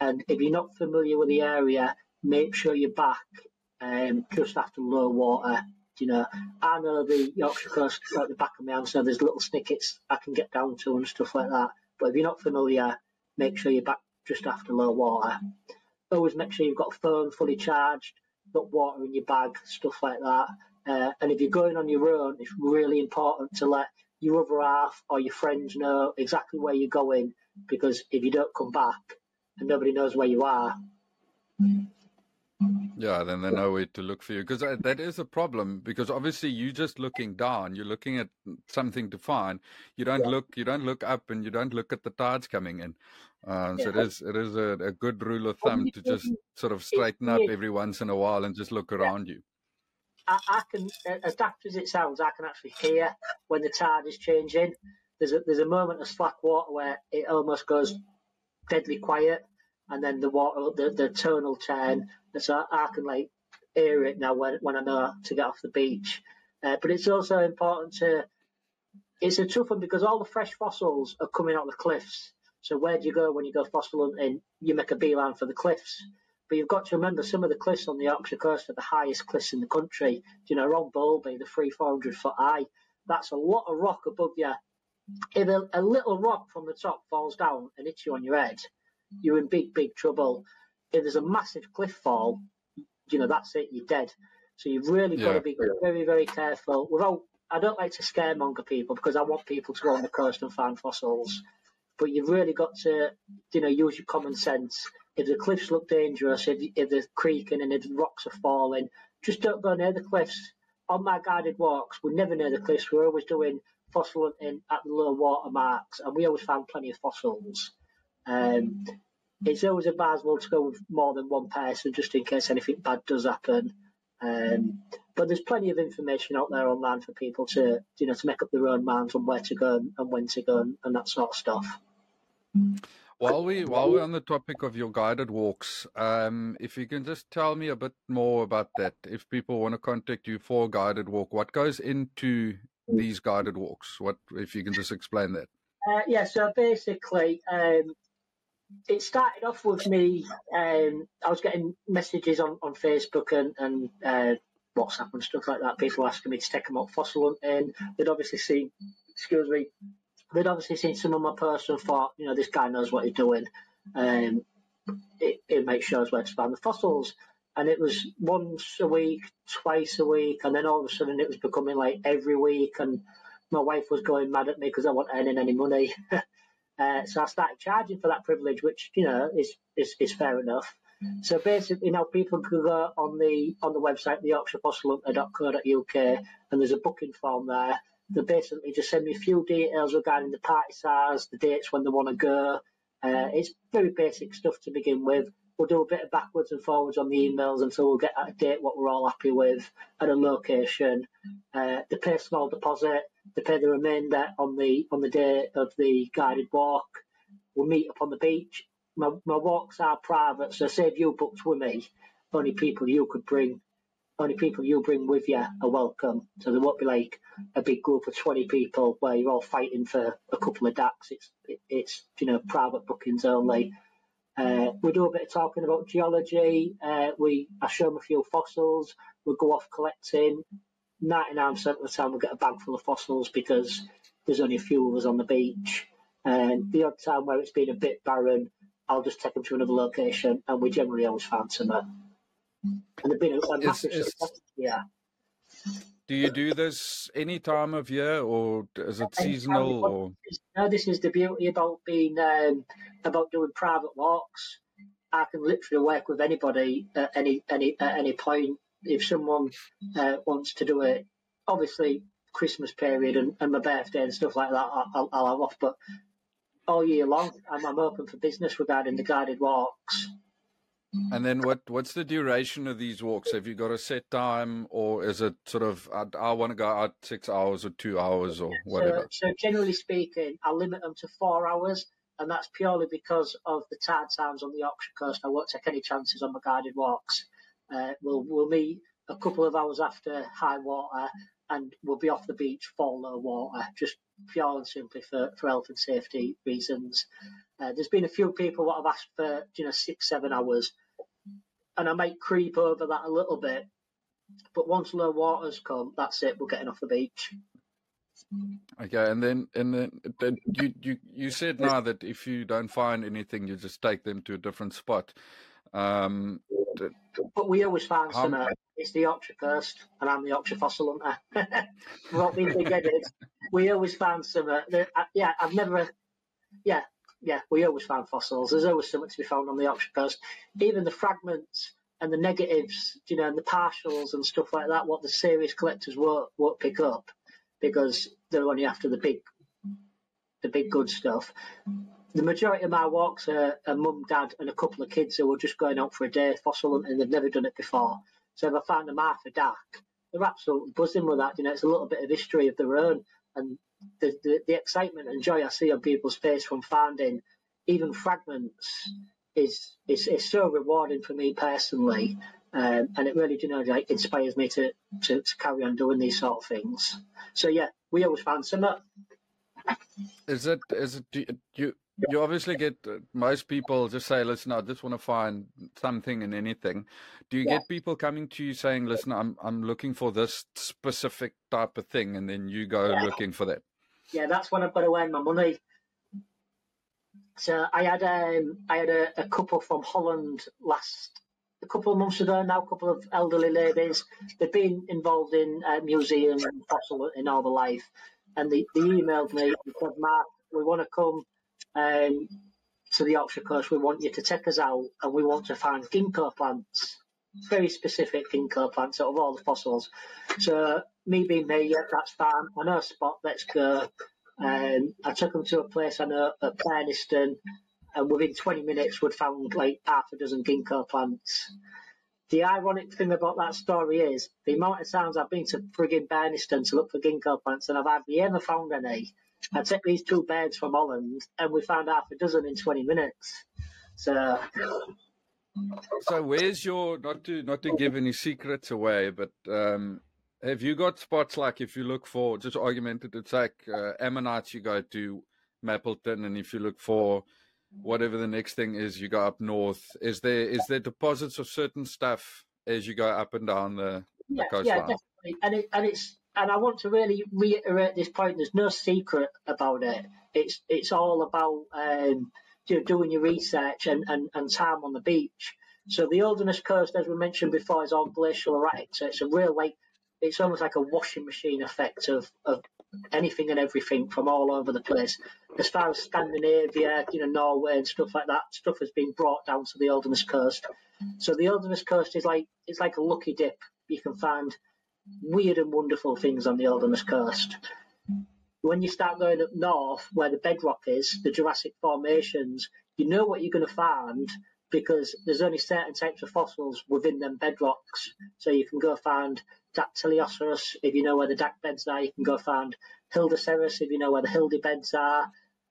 And if you're not familiar with the area, make sure you're back um, just after low water. You know, I know the Yorkshire coast at the back of my hand, so there's little snickets I can get down to and stuff like that. But if you're not familiar, make sure you're back just after low water. Always make sure you've got a phone fully charged, got water in your bag, stuff like that. Uh, and if you're going on your own, it's really important to let your other half or your friends know exactly where you're going because if you don't come back and nobody knows where you are, yeah, then they know where to look for you because that is a problem. Because obviously you're just looking down, you're looking at something to find. You don't yeah. look, you don't look up, and you don't look at the tides coming in. Uh, yeah. So it is, it is a, a, good rule of thumb to just sort of straighten up every once in a while and just look around you. I, I can, as daft as it sounds, I can actually hear when the tide is changing. There's a there's a moment of slack water where it almost goes deadly quiet, and then the water, the, the tone will turn, so I can like hear it now when, when I know to get off the beach. Uh, but it's also important to, it's a tough one because all the fresh fossils are coming out of the cliffs. So where do you go when you go fossil hunting? You make a beeline for the cliffs. But you've got to remember some of the cliffs on the Yorkshire coast are the highest cliffs in the country. You know, Ron Boulby, the three, 400 foot high, that's a lot of rock above you. If a, a little rock from the top falls down and hits you on your head, you're in big, big trouble. If there's a massive cliff fall, you know, that's it, you're dead. So you've really yeah. got to be very, very careful. Without, I don't like to scaremonger people because I want people to go on the coast and find fossils. But you've really got to, you know, use your common sense. If the cliffs look dangerous, if, if they're creaking and if the rocks are falling, just don't go near the cliffs. On my guided walks, we're never near the cliffs. We're always doing fossil hunting at the low water marks, and we always found plenty of fossils. Um, it's always advisable to go with more than one person just in case anything bad does happen. Um, but there's plenty of information out there online for people to, you know, to make up their own minds on where to go and, and when to go and, and, that sort of stuff. While we while we're on the topic of your guided walks, um, if you can just tell me a bit more about that. If people want to contact you for a guided walk, what goes into these guided walks? What if you can just explain that? Uh, yeah, so basically, um, it started off with me. Um, I was getting messages on, on Facebook and, and uh, WhatsApp and stuff like that. People asking me to take them up fossil hunting. They'd obviously seen, excuse me, they'd obviously seen some of my posts and thought, you know, this guy knows what he's doing. Um, it, it makes sure where to find the fossils. And it was once a week, twice a week, and then all of a sudden it was becoming like every week. And my wife was going mad at me because I wasn't earning any money. Uh, so I started charging for that privilege, which you know is is, is fair enough. So basically, you know, people can go on the on the website, the and there's a booking form there. They basically just send me a few details regarding the party size, the dates when they want to go. Uh, it's very basic stuff to begin with. We'll do a bit of backwards and forwards on the emails until we'll get a date what we're all happy with and a location. Uh, small deposit pay the remainder on the on the day of the guided walk. We'll meet up on the beach. My, my walks are private, so if you booked with me, only people you could bring, only people you bring with you are welcome. So there won't be like a big group of twenty people where you're all fighting for a couple of ducks. It's it, it's you know private bookings only. Uh, we do a bit of talking about geology. Uh, we I show them a few fossils. We go off collecting. 99% of the time we get a bag full of fossils because there's only a few of us on the beach. And the odd time where it's been a bit barren, I'll just take them to another location, and we generally always find some. And they've been a, a massive success. Yeah. Do you do this any time of year, or is it seasonal? Or no, this is the beauty about being um, about doing private walks. I can literally work with anybody at any any at any point. If someone uh, wants to do it, obviously Christmas period and, and my birthday and stuff like that, I'll, I'll have off. But all year long, I'm, I'm open for business regarding the guided walks. And then what what's the duration of these walks? Have you got a set time or is it sort of I, I want to go out six hours or two hours or whatever? So, so, generally speaking, I limit them to four hours and that's purely because of the tide times on the Yorkshire coast. I won't take any chances on my guided walks. Uh, we'll we'll meet a couple of hours after high water and we'll be off the beach for low water, just pure and simply for, for health and safety reasons. Uh, there's been a few people that have asked for you know six seven hours and I might creep over that a little bit. But once low waters come, that's it. We're getting off the beach. Okay, and then and then, then you you you said now that if you don't find anything, you just take them to a different spot. Um, but we always find some. it's the Yorkshire coast, and I'm the Yorkshire fossil hunter. Not being we always find some. Uh, yeah, I've never. Yeah, yeah, we always find fossils. There's always something to be found on the Yorkshire coast. Even the fragments and the negatives, you know, and the partials and stuff like that, what the serious collectors won't, won't pick up because they're only after the big, the big good stuff. The majority of my walks are a mum, dad, and a couple of kids who are just going out for a day fossil hunting. They've never done it before. So if I find a Martha Dack, they're absolutely buzzing with that. You know, it's a little bit of history of their own, and the, the, the excitement and joy I see on people's face from finding even fragments is is, is so rewarding for me personally. Um, and it really, you know, like inspires me to, to, to, carry on doing these sort of things. So yeah, we always find some. Is it is it do you obviously get uh, most people just say, listen, I just want to find something in anything. Do you yeah. get people coming to you saying, listen, I'm I'm looking for this specific type of thing, and then you go yeah. looking for that? yeah, that's when I've got to earn my money. So I had um, I had a, a, couple from Holland last a couple of months ago now, a couple of elderly ladies. They've been involved in uh, museum and fossil in all their life, and they, they emailed me and said, "Mark, we want to come um, to the Yorkshire coast. We want you to take us out, and we want to find ginkgo plants." Very specific ginkgo plants out of all the fossils. So me being me, yeah, that's fine. I know a spot, let's go. Um, I took them to a place I know at Burniston, and within 20 minutes, we'd found like half a dozen ginkgo plants. The ironic thing about that story is the amount of times I've been to frigging Burniston to look for ginkgo plants, and I've hardly ever found any. I took these two birds from Holland, and we found half a dozen in 20 minutes. So. So where's your not to not to give any secrets away, but um, have you got spots like if you look for just argumented, it's like uh, ammonites, you go to Mappleton, and if you look for whatever the next thing is, you go up north. Is there is there deposits of certain stuff as you go up and down the, yeah, the coastline? Yeah, definitely. And it, and it's and I want to really reiterate this point. There's no secret about it. It's it's all about um, doing your research and, and, and time on the beach. So the Holderness Coast, as we mentioned before, is all glacial erratic. So it's a real like it's almost like a washing machine effect of, of anything and everything from all over the place. As far as Scandinavia, you know, Norway and stuff like that, stuff has been brought down to the Holderness Coast. So the Holderness Coast is like it's like a lucky dip. You can find weird and wonderful things on the Holderness Coast. When you start going up north, where the bedrock is, the Jurassic formations, you know what you're going to find because there's only certain types of fossils within them bedrocks. So you can go find Dactylioceras, if you know where the Dac beds are, you can go find Hildoceras, if you know where the Hildy beds are.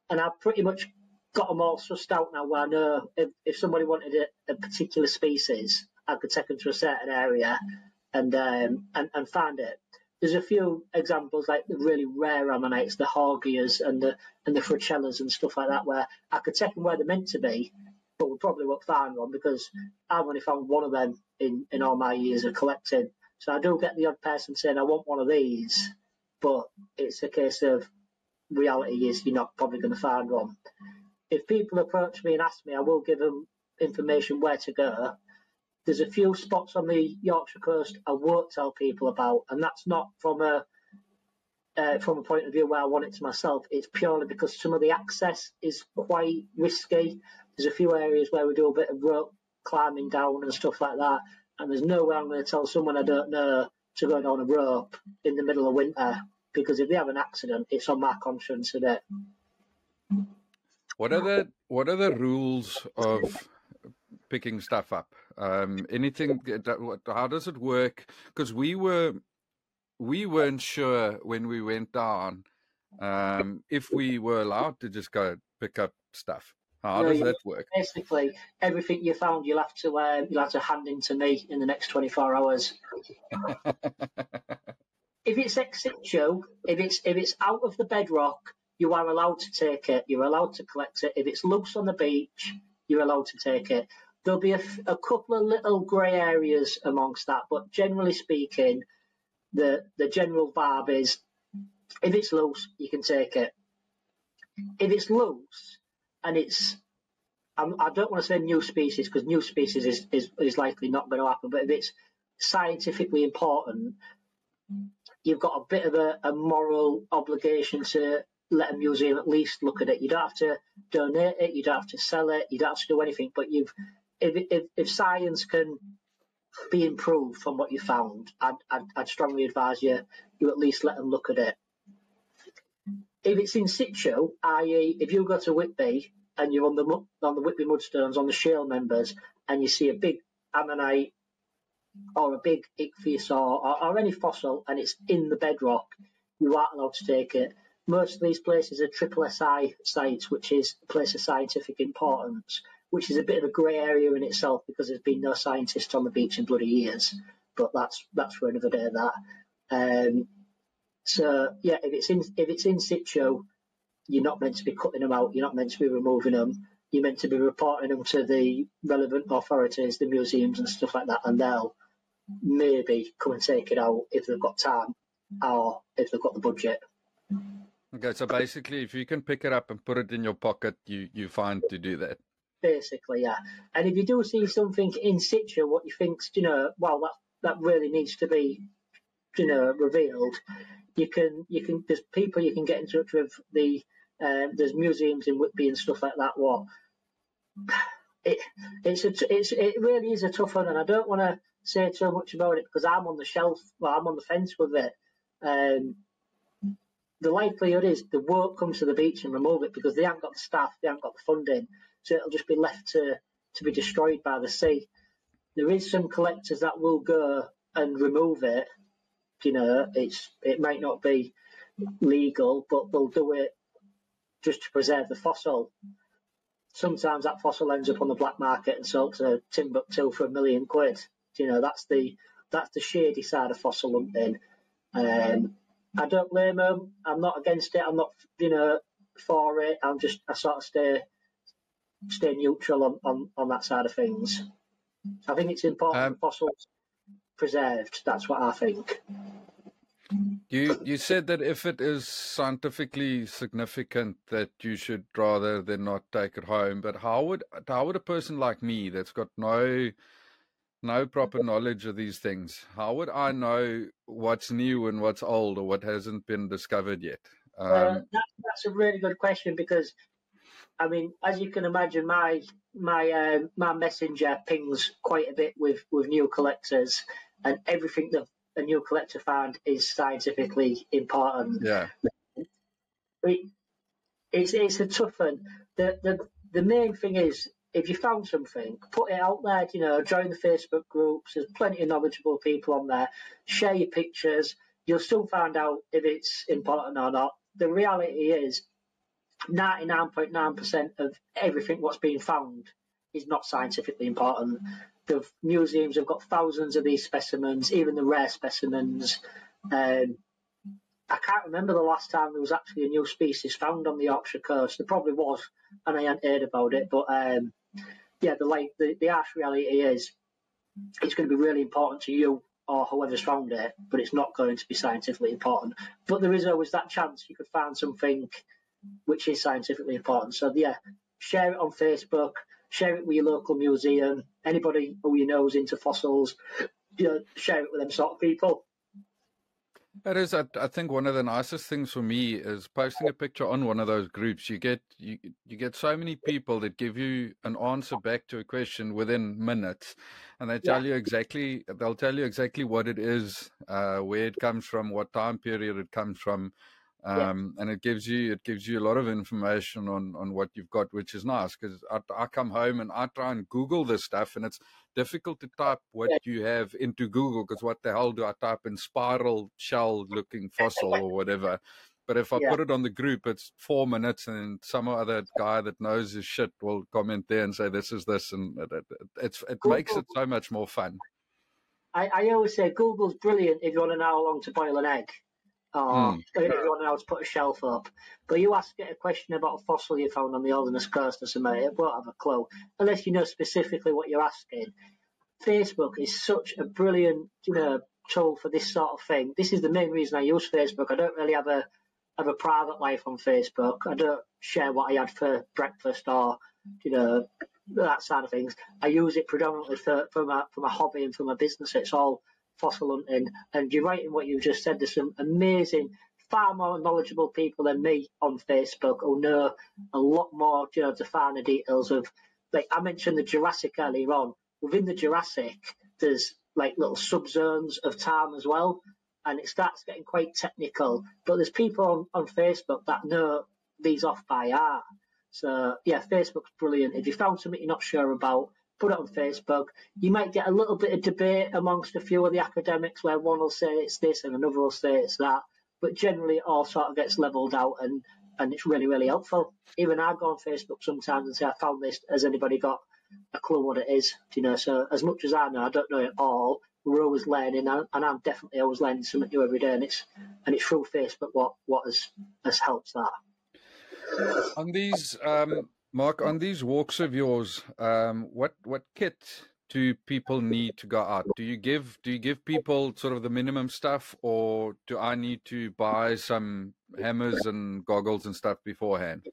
And I've pretty much got them all sussed out now where I know if, if somebody wanted a, a particular species, I could take them to a certain area and, um, and, and it. There's a few examples like the really rare ammonites, the Haugias and the and the Frechiellas and stuff like that, where I could take them where they're meant to be, but we probably won't find one because I've only found one of them in, in all my years of collecting. So I do get the odd person saying, I want one of these, but it's a case of reality is you're not probably going to find one. If people approach me and ask me, I will give them information where to go. There's a few spots on the Yorkshire coast I won't tell people about, and that's not from a uh, from a point of view where I want it to myself. It's purely because some of the access is quite risky. There's a few areas where we do a bit of rope climbing down and stuff like that, and there's no way I'm going to tell someone I don't know to go down a rope in the middle of winter because if they have an accident, it's on my conscience bit. What are the what are the rules of picking stuff up? Um, anything? How does it work? Because we were we weren't sure when we went down um, if we were allowed to just go pick up stuff. How does that work? Basically, everything you found, you'll have to um, you'll have to hand in to me in the next twenty four hours. if it's ex situ, if it's if it's out of the bedrock, you are allowed to take it. You're allowed to collect it. If it's loose on the beach, you're allowed to take it. There'll be a, a couple of little grey areas amongst that, but generally speaking, the the general vibe is if it's loose, you can take it. If it's loose and it's I'm, I do not want to say new species because new species is, is, is likely not going to happen. But if it's scientifically important, you've got a bit of a, a, moral obligation to let a museum at least look at it. You don't have to donate it, you don't have to sell it, you don't have to do anything. But you've if if, if science can be improved from what you found, I'd, I'd, I'd strongly advise you you at least let them look at it. If it's in situ, i.e., if you go to Whitby and you're on the on the Whitby mudstones on the shale members, and you see a big ammonite or a big ichthyosaur or, or any fossil, and it's in the bedrock, you aren't allowed to take it. Most of these places are triple SI sites, which is a place of scientific importance which is a bit of a grey area in itself because there's been no scientists on the beach in bloody years. But that's that's for another day. That. Um, so yeah, if it's in if it's in situ, you're not meant to be cutting them out. You're not meant to be removing them. You're meant to be reporting them to the relevant authorities, the museums and stuff like that, and they'll maybe come and take it out if they've got time or if they've got the budget. Okay, so basically, if you can pick it up and put it in your pocket, you you find to do that basically, yeah. And if you do see something in situ, what you think's, you know, well, that that really needs to be, you know, revealed. You can, you can. There's people you can get in touch with. The um, there's museums in Whitby and stuff like that. What it it's a, it's it really is a tough one, and I don't want to say too much about it because I'm on the shelf. Well, I'm on the fence with it. Um, the likelihood is the won't come to the beach and remove it because they haven't got the staff, they haven't got the funding, so it'll just be left to, to be destroyed by the sea. There is some collectors that will go and remove it. You know, it's it might not be legal, but they'll do it just to preserve the fossil. Sometimes that fossil ends up on the black market and sold to Timbuktu for a million quid. You know, that's the that's the shady side of fossil hunting. Um, I don't blame them. I'm not against it. I'm not, you know, for it. I'm just I sort of stay stay neutral on, on, on that side of things. I think it's important um, fossils preserved. That's what I think. You you said that if it is scientifically significant, that you should rather than not take it home. But how would how would a person like me that's got no no proper knowledge of these things, how would I know what's new and what's old or what hasn't been discovered yet? Um, uh, that, that's a really good question because I mean, as you can imagine, my my uh, my messenger pings quite a bit with with new collectors, and everything that a new collector found is scientifically important. Yeah. It, it's it's a tough one. The the the main thing is if you found something, put it out there. You know, join the Facebook groups. There's plenty of knowledgeable people on there. Share your pictures. You'll still find out if it's important or not. The reality is, 99.9% of everything what's being found is not scientifically important. The museums have got thousands of these specimens, even the rare specimens. Um, I can't remember the last time there was actually a new species found on the Yorkshire coast. There probably was, and I hadn't heard about it. But um, yeah, the like the, the harsh reality is it's going to be really important to you or whoever's found it, but it's not going to be scientifically important. But there is always that chance you could find something which is scientifically important. So yeah, share it on Facebook, share it with your local museum, anybody who you know is into fossils, you know, share it with them sort of people. It is. I, I think one of the nicest things for me is posting a picture on one of those groups. You get you you get so many people that give you an answer back to a question within minutes, and they tell yeah. you exactly. They'll tell you exactly what it is, uh, where it comes from, what time period it comes from, um, yeah. and it gives you it gives you a lot of information on on what you've got, which is nice because I, I come home and I try and Google this stuff, and it's difficult to type what yeah. you have into Google because what the hell do I type in spiral shell looking fossil or whatever. But if I yeah. put it on the group, it's four minutes, and some other guy that knows his shit will comment there and say, "This is this," and it, it, it's it Google. makes it so much more fun. I, I always say Google's brilliant if you want to know how long to boil an egg or mm. if you want to know how to put a shelf up. But you ask it a question about a fossil you found on the Holderness Coast or something, it won't have a clue unless you know specifically what you're asking. Facebook is such a brilliant, you know, tool for this sort of thing. This is the main reason I use Facebook. I don't really have a have a private life on Facebook. I don't share what I had for breakfast or you know that side of things. I use it predominantly for for my for my hobby and for my business. It's all fossil hunting. And you're right in what you just said. There's some amazing, far more knowledgeable people than me on Facebook who know a lot more, you know, the finer details of, like I mentioned the Jurassic earlier on. Within the Jurassic, there's like little subzones of time as well. And it starts getting quite technical. But there's people on, on Facebook that know these off by heart. So yeah, Facebook's brilliant. If you found something you're not sure about, put it on Facebook. You might get a little bit of debate amongst a few of the academics where one will say it's this and another will say it's that. But generally, it all sort of gets levelled out and, and it's really, really helpful. Even I go on Facebook sometimes and say, I found this. Has anybody got a clue what it is? Do You know, so as much as I know, I don't know it all. We're always learning, and I'm definitely always learning something new every day. And it's and it's through Facebook what what has has helped that. On these um, Mark, on these walks of yours, um, what what kit do people need to go out? Do you give do you give people sort of the minimum stuff, or do I need to buy some hammers and goggles and stuff beforehand?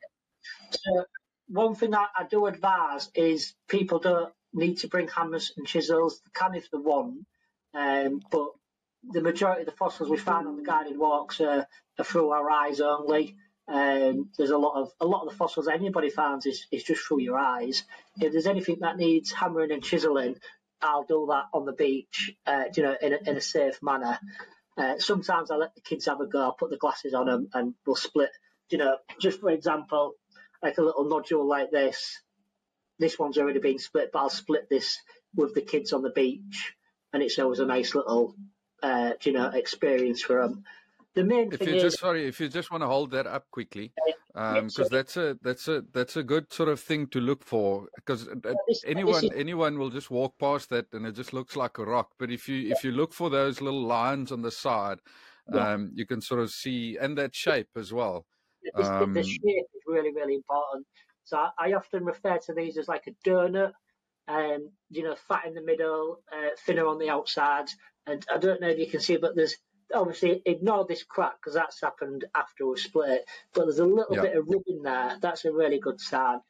So one thing I, I do advise is people don't need to bring hammers and chisels. They can if they want, um, but the majority of the fossils we find on the guided walks are, are through our eyes only. Um, there's a lot of a lot of the fossils anybody finds is, is just through your eyes. If there's anything that needs hammering and chiseling, I'll do that on the beach, uh, you know, in a, in a safe manner. Uh, sometimes I let the kids have a go. I'll put the glasses on them and we'll split. You know, just for example, like a little nodule like this. This one's already been split, but I'll split this with the kids on the beach, and it's always a nice little, uh, you know, experience for them the main if you is, just sorry if you just want to hold that up quickly because um, that's a that's a that's a good sort of thing to look for because anyone anyone will just walk past that and it just looks like a rock. But if you if you look for those little lines on the side yeah. um, you can sort of see and that shape as well um, the shape is really really important. So I, I, often refer to these as like a donut um, you know fat in the middle uh, thinner on the outside and I don't know if you can see but there's obviously ignore this crack because that's happened after we split. But there's a little yeah. bit of rubbing there. That's a really good sign.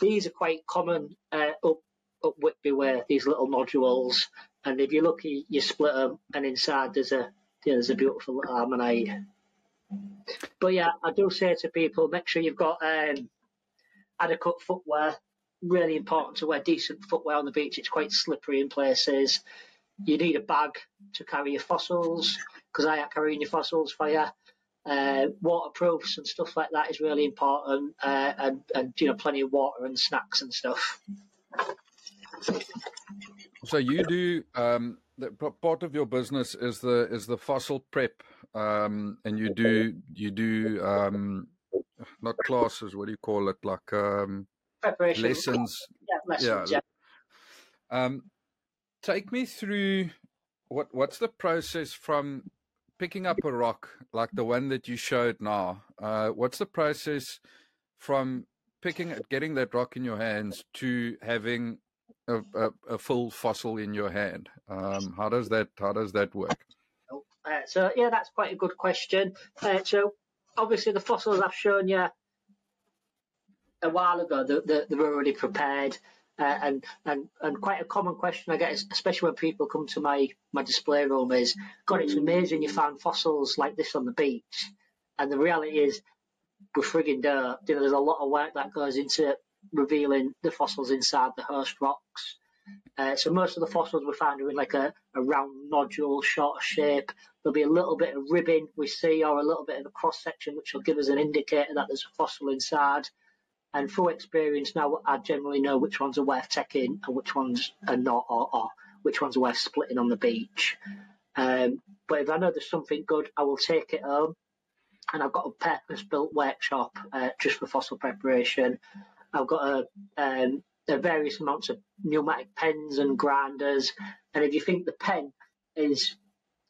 These are quite common uh, up up Whitby way. These little nodules, and if you look, lucky, you split them, and inside there's a yeah, there's a beautiful little ammonite. But yeah, I do say to people, make sure you've got um, adequate footwear. Really important to wear decent footwear on the beach. It's quite slippery in places. You need a bag to carry your fossils because I carrying your fossils for you. Uh, waterproofs and stuff like that is really important, uh, and and you know plenty of water and snacks and stuff. So you do um, the, part of your business is the is the fossil prep, um, and you do you do um, not classes. What do you call it? Like um, preparation lessons. Yeah, lessons. Yeah. yeah. Um, take me through what what's the process from picking up a rock like the one that you showed now, uh, what's the process from picking getting that rock in your hands to having a, a, a full fossil in your hand? Um, how does that how does that work? Uh, so yeah, that's quite a good question. Uh, so obviously the fossils I've shown you a while ago, they're, they're already prepared. Uh, and and and quite a common question I get, especially when people come to my my display room, is God, it's amazing you found fossils like this on the beach. And the reality is, we're frigging dirt. You know, there's a lot of work that goes into revealing the fossils inside the host rocks. Uh, so most of the fossils we find are in like a, a round nodule, short shape. There'll be a little bit of ribbing we see, or a little bit of a cross section, which will give us an indicator that there's a fossil inside. And through experience now, I generally know which ones are worth taking and which ones are not, or, or which ones are worth splitting on the beach. Um, but if I know there's something good, I will take it home. And I've got a purpose-built workshop uh, just for fossil preparation. I've got a, um, a various amounts of pneumatic pens and grinders. And if you think the pen is,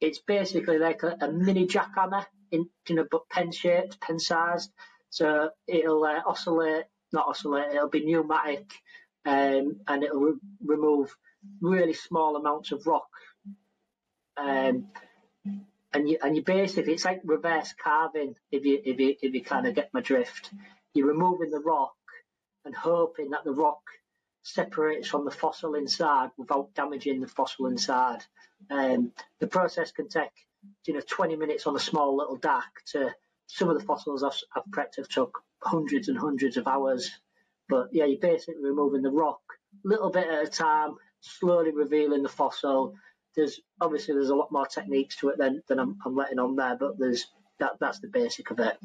it's basically like a, a mini jackhammer in, you know, but pen shaped, pen sized. So it'll uh, oscillate, not oscillate, it'll be pneumatic um, and it'll re- remove really small amounts of rock. Um, and you and you basically it's like reverse carving if you if you if you kind of get my drift. You're removing the rock and hoping that the rock separates from the fossil inside without damaging the fossil inside. Um, the process can take you know 20 minutes on a small little Dac to some of the fossils I've, I've prepped have took hundreds and hundreds of hours. But yeah, you're basically removing the rock little bit at a time, slowly revealing the fossil. There's obviously there's a lot more techniques to it than, than I'm, I'm letting on there, but there's that that's the basic of it.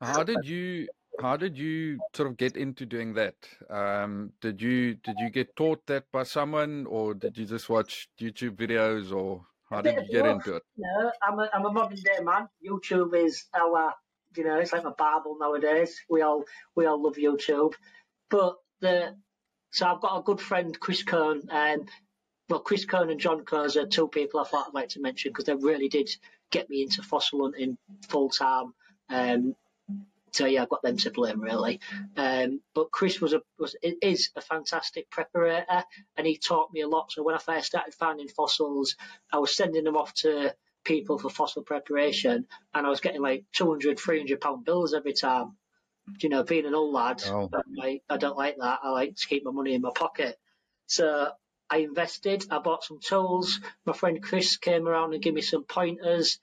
How did you how did you sort of get into doing that? Um, did you did you get taught that by someone, or did you just watch YouTube videos, or how did you get into it? No, I'm a, I'm a modern day man. YouTube is our, you know, it's like my Bible nowadays. We all we all love YouTube, but the so I've got a good friend Chris Cohn, and um, well, Chris Cohn and John Coase are two people I thought I'd like to mention because they really did get me into fossil hunting full time. Um, so yeah, I've got them to blame really. Um, but Chris was a was is a fantastic preparator, and he taught me a lot. So when I first started finding fossils, I was sending them off to people for fossil preparation, and I was getting like 200, 300 pound bills every time. You know, being an old lad, oh. I, I don't like that. I like to keep my money in my pocket. So I invested. I bought some tools. My friend Chris came around and gave me some pointers.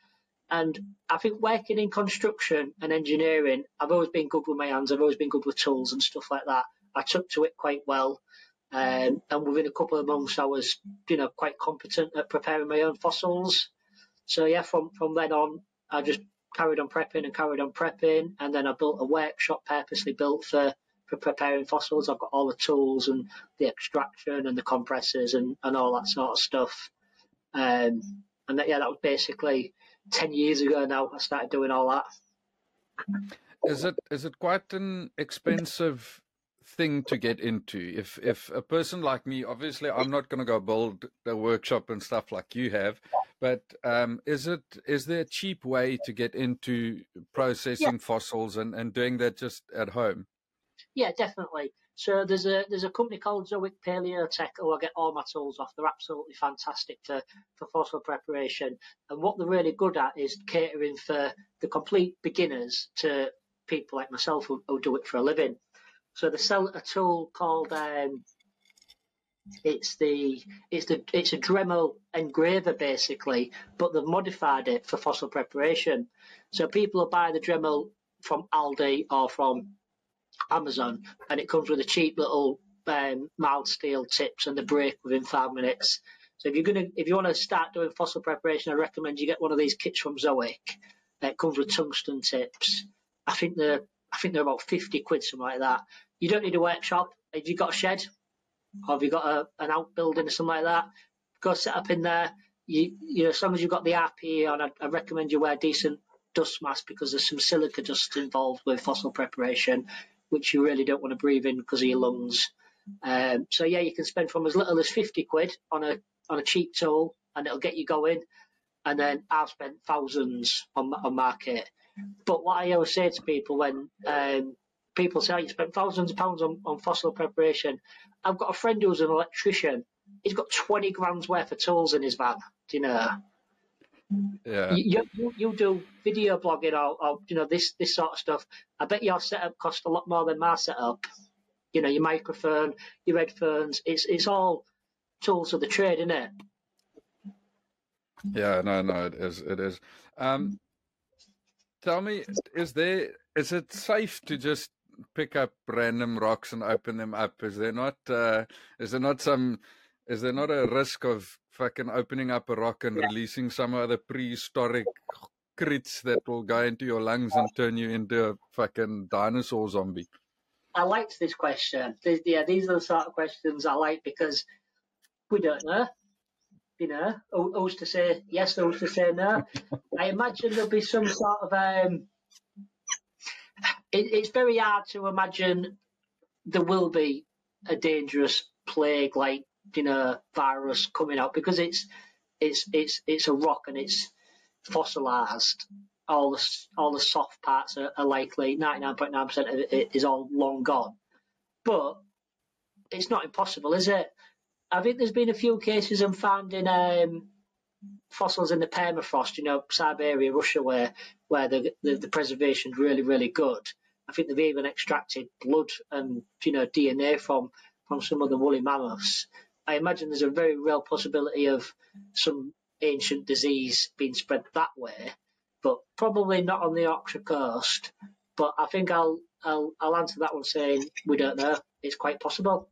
And I think working in construction and engineering, I've always been good with my hands. I've always been good with tools and stuff like that. I took to it quite well. Um, and within a couple of months, I was, you know, quite competent at preparing my own fossils. So yeah, from, from then on, I just carried on prepping and carried on prepping. And then I built a workshop purposely built for, for preparing fossils. I've got all the tools and the extraction and the compressors and, and all that sort of stuff. Um, and that, yeah, that was basically 10 years ago now I started doing all that. Is it is it quite an expensive thing to get into? If if a person like me, obviously I'm not going to go build a workshop and stuff like you have, but um, is it is there a cheap way to get into processing yeah. fossils and, and doing that just at home? Yeah, definitely. So there's a there's a company called Zoic Paleo Tech who I get all my tools off. They're absolutely fantastic for, for fossil preparation. And what they're really good at is catering for the complete beginners to people like myself who, who do it for a living. So they sell a tool called um, it's the it's the it's a Dremel engraver basically, but they've modified it for fossil preparation. So people will buy the Dremel from Aldi or from Amazon, and it comes with a cheap little um, mild steel tips and the break within five minutes. So if you're gonna, if you want to start doing fossil preparation, I recommend you get one of these kits from Zoic. It comes with tungsten tips. I think they're, I think they're about 50 quid, something like that. You don't need a workshop. If you've got a shed, or have you got a, an outbuilding or something like that, go set up in there. You, you know, as long as you've got the RPE on, I, I recommend you wear decent dust mask because there's some silica dust involved with fossil preparation which you really don't want to breathe in because of your lungs. Um, so yeah, you can spend from as little as 50 quid on a on a cheap tool, and it'll get you going. And then I've spent thousands on on my kit. But what I always say to people when um, people say, oh, you spent thousands of pounds on, on fossil preparation. I've got a friend who's an electrician. He's got 20 grand's worth of tools in his van, do you know? Yeah. You, you, you do video blogging or, or, you know, this, this sort of stuff. I bet your setup cost a lot more than my setup. You know, your microphone, your headphones, it's, it's all tools of the trade, isn't it? Yeah, no, no, it is. It is. Um, tell me, is there is it safe to just pick up random rocks and open them up? Is there not uh, is there not some is there not a risk of fucking opening up a rock and yeah. releasing some other prehistoric crits that will go into your lungs and turn you into a fucking dinosaur zombie? I liked this question. Yeah, these are the sort of questions I like because we don't know you know, who's to say yes, who's to say no. I imagine there'll be some sort of um, it, it's very hard to imagine there will be a dangerous plague like you know virus coming out because it's it's it's it's a rock and it's fossilized. All the all the soft parts are, are likely ninety nine point nine percent of it is all long gone, but it's not impossible, is it? I think there's been a few cases of finding um, fossils in the permafrost, you know, Siberia, Russia, where where the, the, the preservation's really, really good. I think they've even extracted blood and you know DNA from from some of the woolly mammoths. I imagine there's a very real possibility of some ancient disease being spread that way, but probably not on the Yorkshire coast. But I think I'll I'll I'll answer that one saying we don't know. It's quite possible.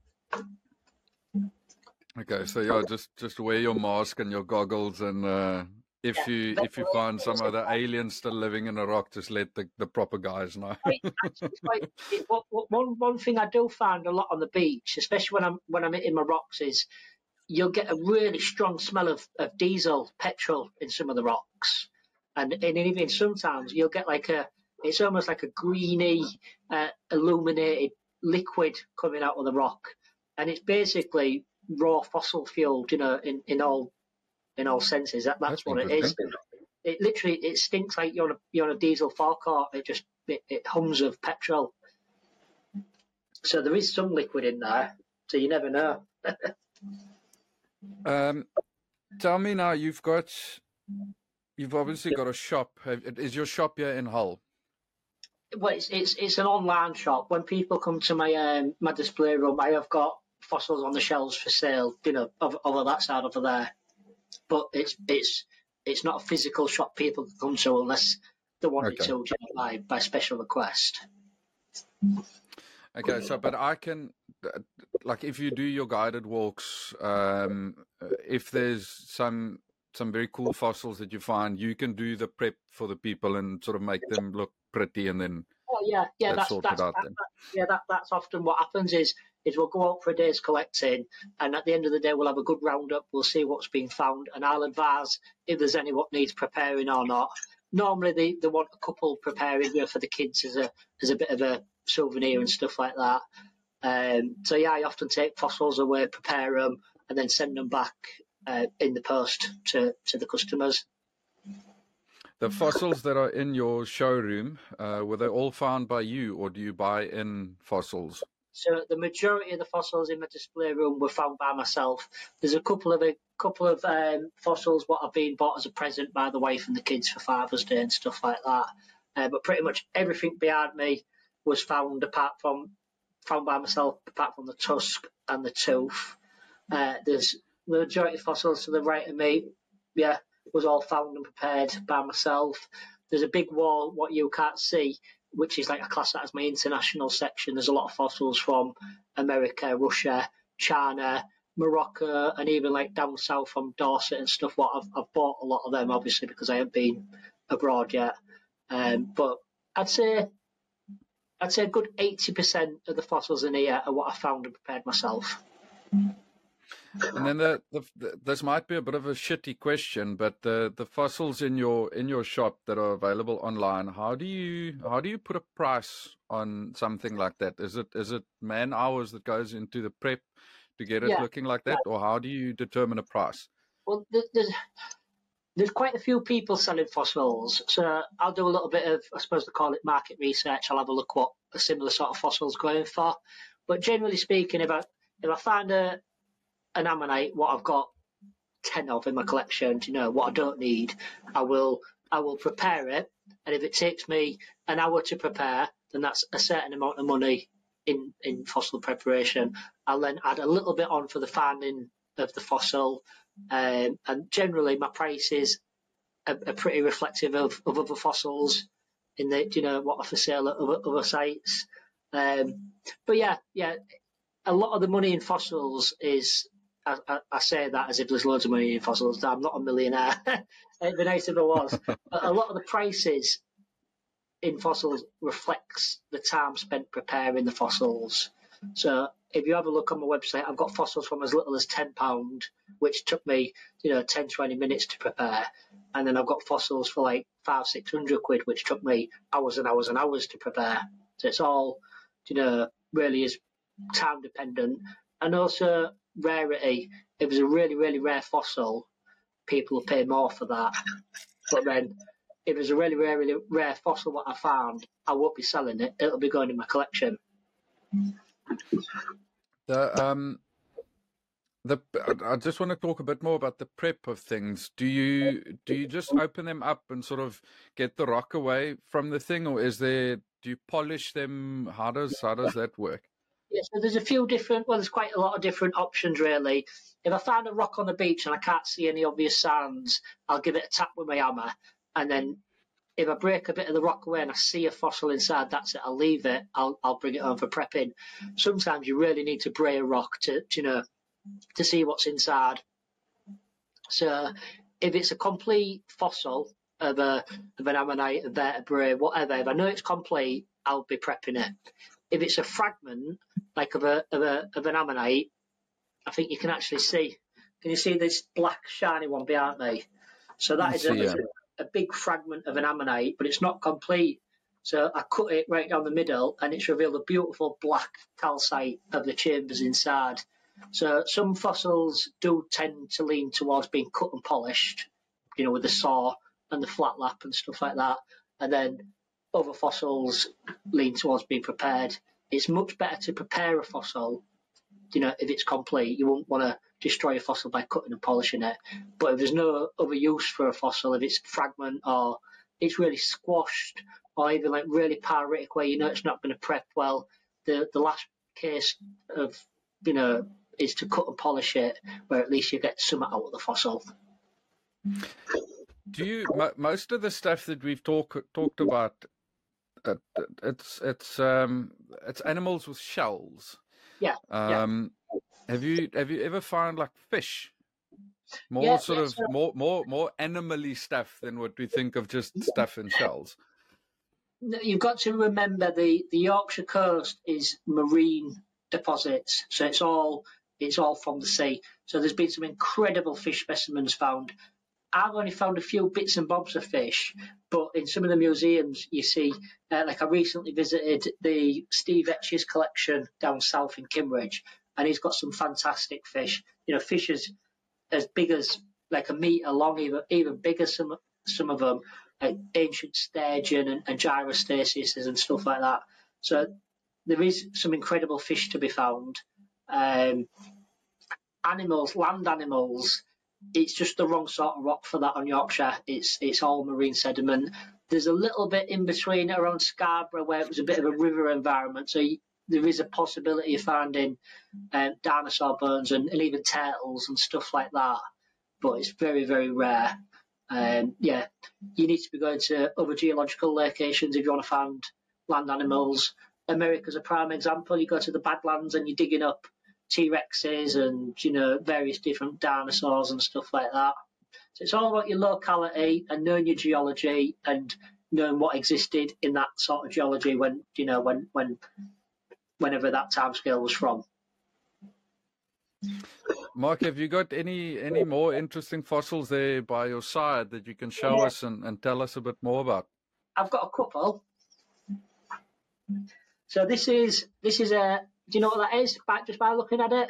Okay, so yeah, just just wear your mask and your goggles, and uh, if yeah, you if you find some other aliens still living in a rock, just let the, the proper guys know. one one thing I do find a lot on the beach, especially when I'm when I'm hitting my rocks, is you'll get a really strong smell of, of diesel, petrol in some of the rocks, and and even sometimes you'll get like a it's almost like a greeny, uh, illuminated liquid coming out of the rock, and it's basically raw fossil fuel, you know, in, in all in all senses. That, that's, that's what it is. It literally it stinks like you're on a you're on a diesel forecourt. It just it, it hums of petrol. So there is some liquid in there. So you never know. um, tell me now. You've got you've obviously got a shop. Is your shop here in Hull? Well, it's it's it's an online shop. When people come to my um, my display room, I have got fossils on the shelves for sale, you know, over, over that side over there. But it's it's it's not a physical shop people can come to unless they want okay. to by by special request. Okay, so but I can, like, if you do your guided walks, um, if there's some some very cool fossils that you find, you can do the prep for the people and sort of make them look pretty, and then oh yeah, yeah, that's that's, that, that, yeah, that, that's often what happens is is we'll go out for a day's collecting, and at the end of the day, we'll have a good roundup. We'll see what's been found, and I'll advise if there's any what needs preparing or not. Normally, they, they want a couple preparing for the kids as a as a bit of a souvenir and stuff like that. Um, so yeah, I often take fossils away, prepare them, and then send them back uh, in the post to to the customers. The fossils that are in your showroom, uh, were they all found by you, or do you buy in fossils? So the majority of the fossils in my display room were found by myself. There's a couple of a couple of um, fossils what have been bought as a present by the wife and the kids for Father's Day and stuff like that. Uh, but pretty much everything behind me was found apart from found by myself, apart from the tusk and the tooth. Uh, there's the majority of fossils to the right of me, yeah, was all found and prepared by myself. There's a big wall what you can't see which is like a class that as my international section. There's a lot of fossils from America, Russia, China, Morocco, and even like down south from Dorset and stuff. What I've, I've bought a lot of them, obviously, because I haven't been abroad yet. Um, but I'd say I'd say a good eighty percent of the fossils in here are what I found and prepared myself. And then the, the, the, this might be a bit of a shitty question, but the, the fossils in your in your shop that are available online, how do you how do you put a price on something like that? Is it is it man hours that goes into the prep to get it yeah. looking like that, or how do you determine a price? Well, there's there's quite a few people selling fossils, so I'll do a little bit of I suppose they call it market research. I'll have a look what a similar sort of fossils going for. But generally speaking, if I if I find a ammonite, what I've got ten of in my collection, you know, what I don't need, I will I will prepare it, and if it takes me an hour to prepare, then that's a certain amount of money in in fossil preparation. I'll then add a little bit on for the finding of the fossil, um, and generally my prices are, are pretty reflective of, of other fossils in the you know what are for sale at other, other sites. Um, but yeah, yeah, a lot of the money in fossils is. I, I, say that as if there's loads of money in fossils. I'm not a millionaire. It'd be nice if I was. But a lot of the prices in fossils reflects the time spent preparing the fossils. So if you have a look on my website, I've got fossils from as little as £10, which took me, you know, 10, 20 minutes to prepare. And then I've got fossils for like five, 600 quid, which took me hours and hours and hours to prepare. So it's all, you know, really is time dependent. And also rarity. It was a really, really rare fossil, people will pay more for that. But then if it's a really, really, really rare fossil what I found, I won't be selling it. It'll be going in my collection. The um, the I just want to talk a bit more about the prep of things. Do you do you just open them up and sort of get the rock away from the thing, or is there do you polish them? How does how does that work? Yeah, so there's a few different. Well, there's quite a lot of different options really. If I find a rock on the beach and I can't see any obvious signs, I'll give it a tap with my hammer, and then if I break a bit of the rock away and I see a fossil inside, that's it. I'll leave it. I'll I'll bring it home for prepping. Sometimes you really need to bray a rock to, to you know to see what's inside. So if it's a complete fossil of a of an ammonite, a vertebrate, whatever, if I know it's complete, I'll be prepping it. If it's a fragment like of a of a of an ammonite, I think you can actually see. Can you see this black shiny one behind me? So that is a, yeah a big fragment of an ammonite, but it's not complete. So I cut it right down the middle, and it's revealed a beautiful black calcite of the chambers inside. So some fossils do tend to lean towards being cut and polished, you know, with the saw and the flat lap and stuff like that. And then other fossils lean towards being prepared. It's much better to prepare a fossil, you know, if it's complete. You won't want to destroy a fossil by cutting and polishing it. But if there's no other use for a fossil, if it's fragment or it's really squashed or even like really pyritic where you know it's not going to prep well, the, the last case of, you know, is to cut and polish it where at least you get some out of the fossil. Do you, most of the stuff that we've talk, talked about, uh, it's, it's, um, it's animals with shells. Yeah. Um, yeah. Have you have you ever found like fish? More yeah, sort of more more more animally stuff than what we think of just stuff in shells. You've got to remember the, the Yorkshire coast is marine deposits, so it's all it's all from the sea. So there's been some incredible fish specimens found. I've only found a few bits and bobs of fish, but in some of the museums you see, uh, like I recently visited the Steve Etches collection down south in Kimmeridge, and he's got some fantastic fish. You know, fish as as big as like a meter long, even even bigger some some of them, like ancient sturgeon and, and Gyrosteus and stuff like that. So there is some incredible fish to be found. Um, animals, land animals, it's just the wrong sort of rock for that on Yorkshire. It's it's all marine sediment. There's a little bit in between around Scarborough where it was a bit of a river environment, so you, there is a possibility of finding um, dinosaur bones and, and, even turtles and stuff like that, but it's very, very rare. Um, yeah, you need to be going to other geological locations if you want to find land animals. America's a prime example. You go to the Badlands and you're digging up T Rexes and you know various different dinosaurs and stuff like that. So it's all about your locality and knowing your geology and knowing what existed in that sort of geology when you know when when whenever that time scale was from. Mark, have you got any any more interesting fossils there by your side that you can show yeah. us and, and tell us a bit more about? I've got a couple. So this is this is a. Do you know what that is? By, just by looking at it.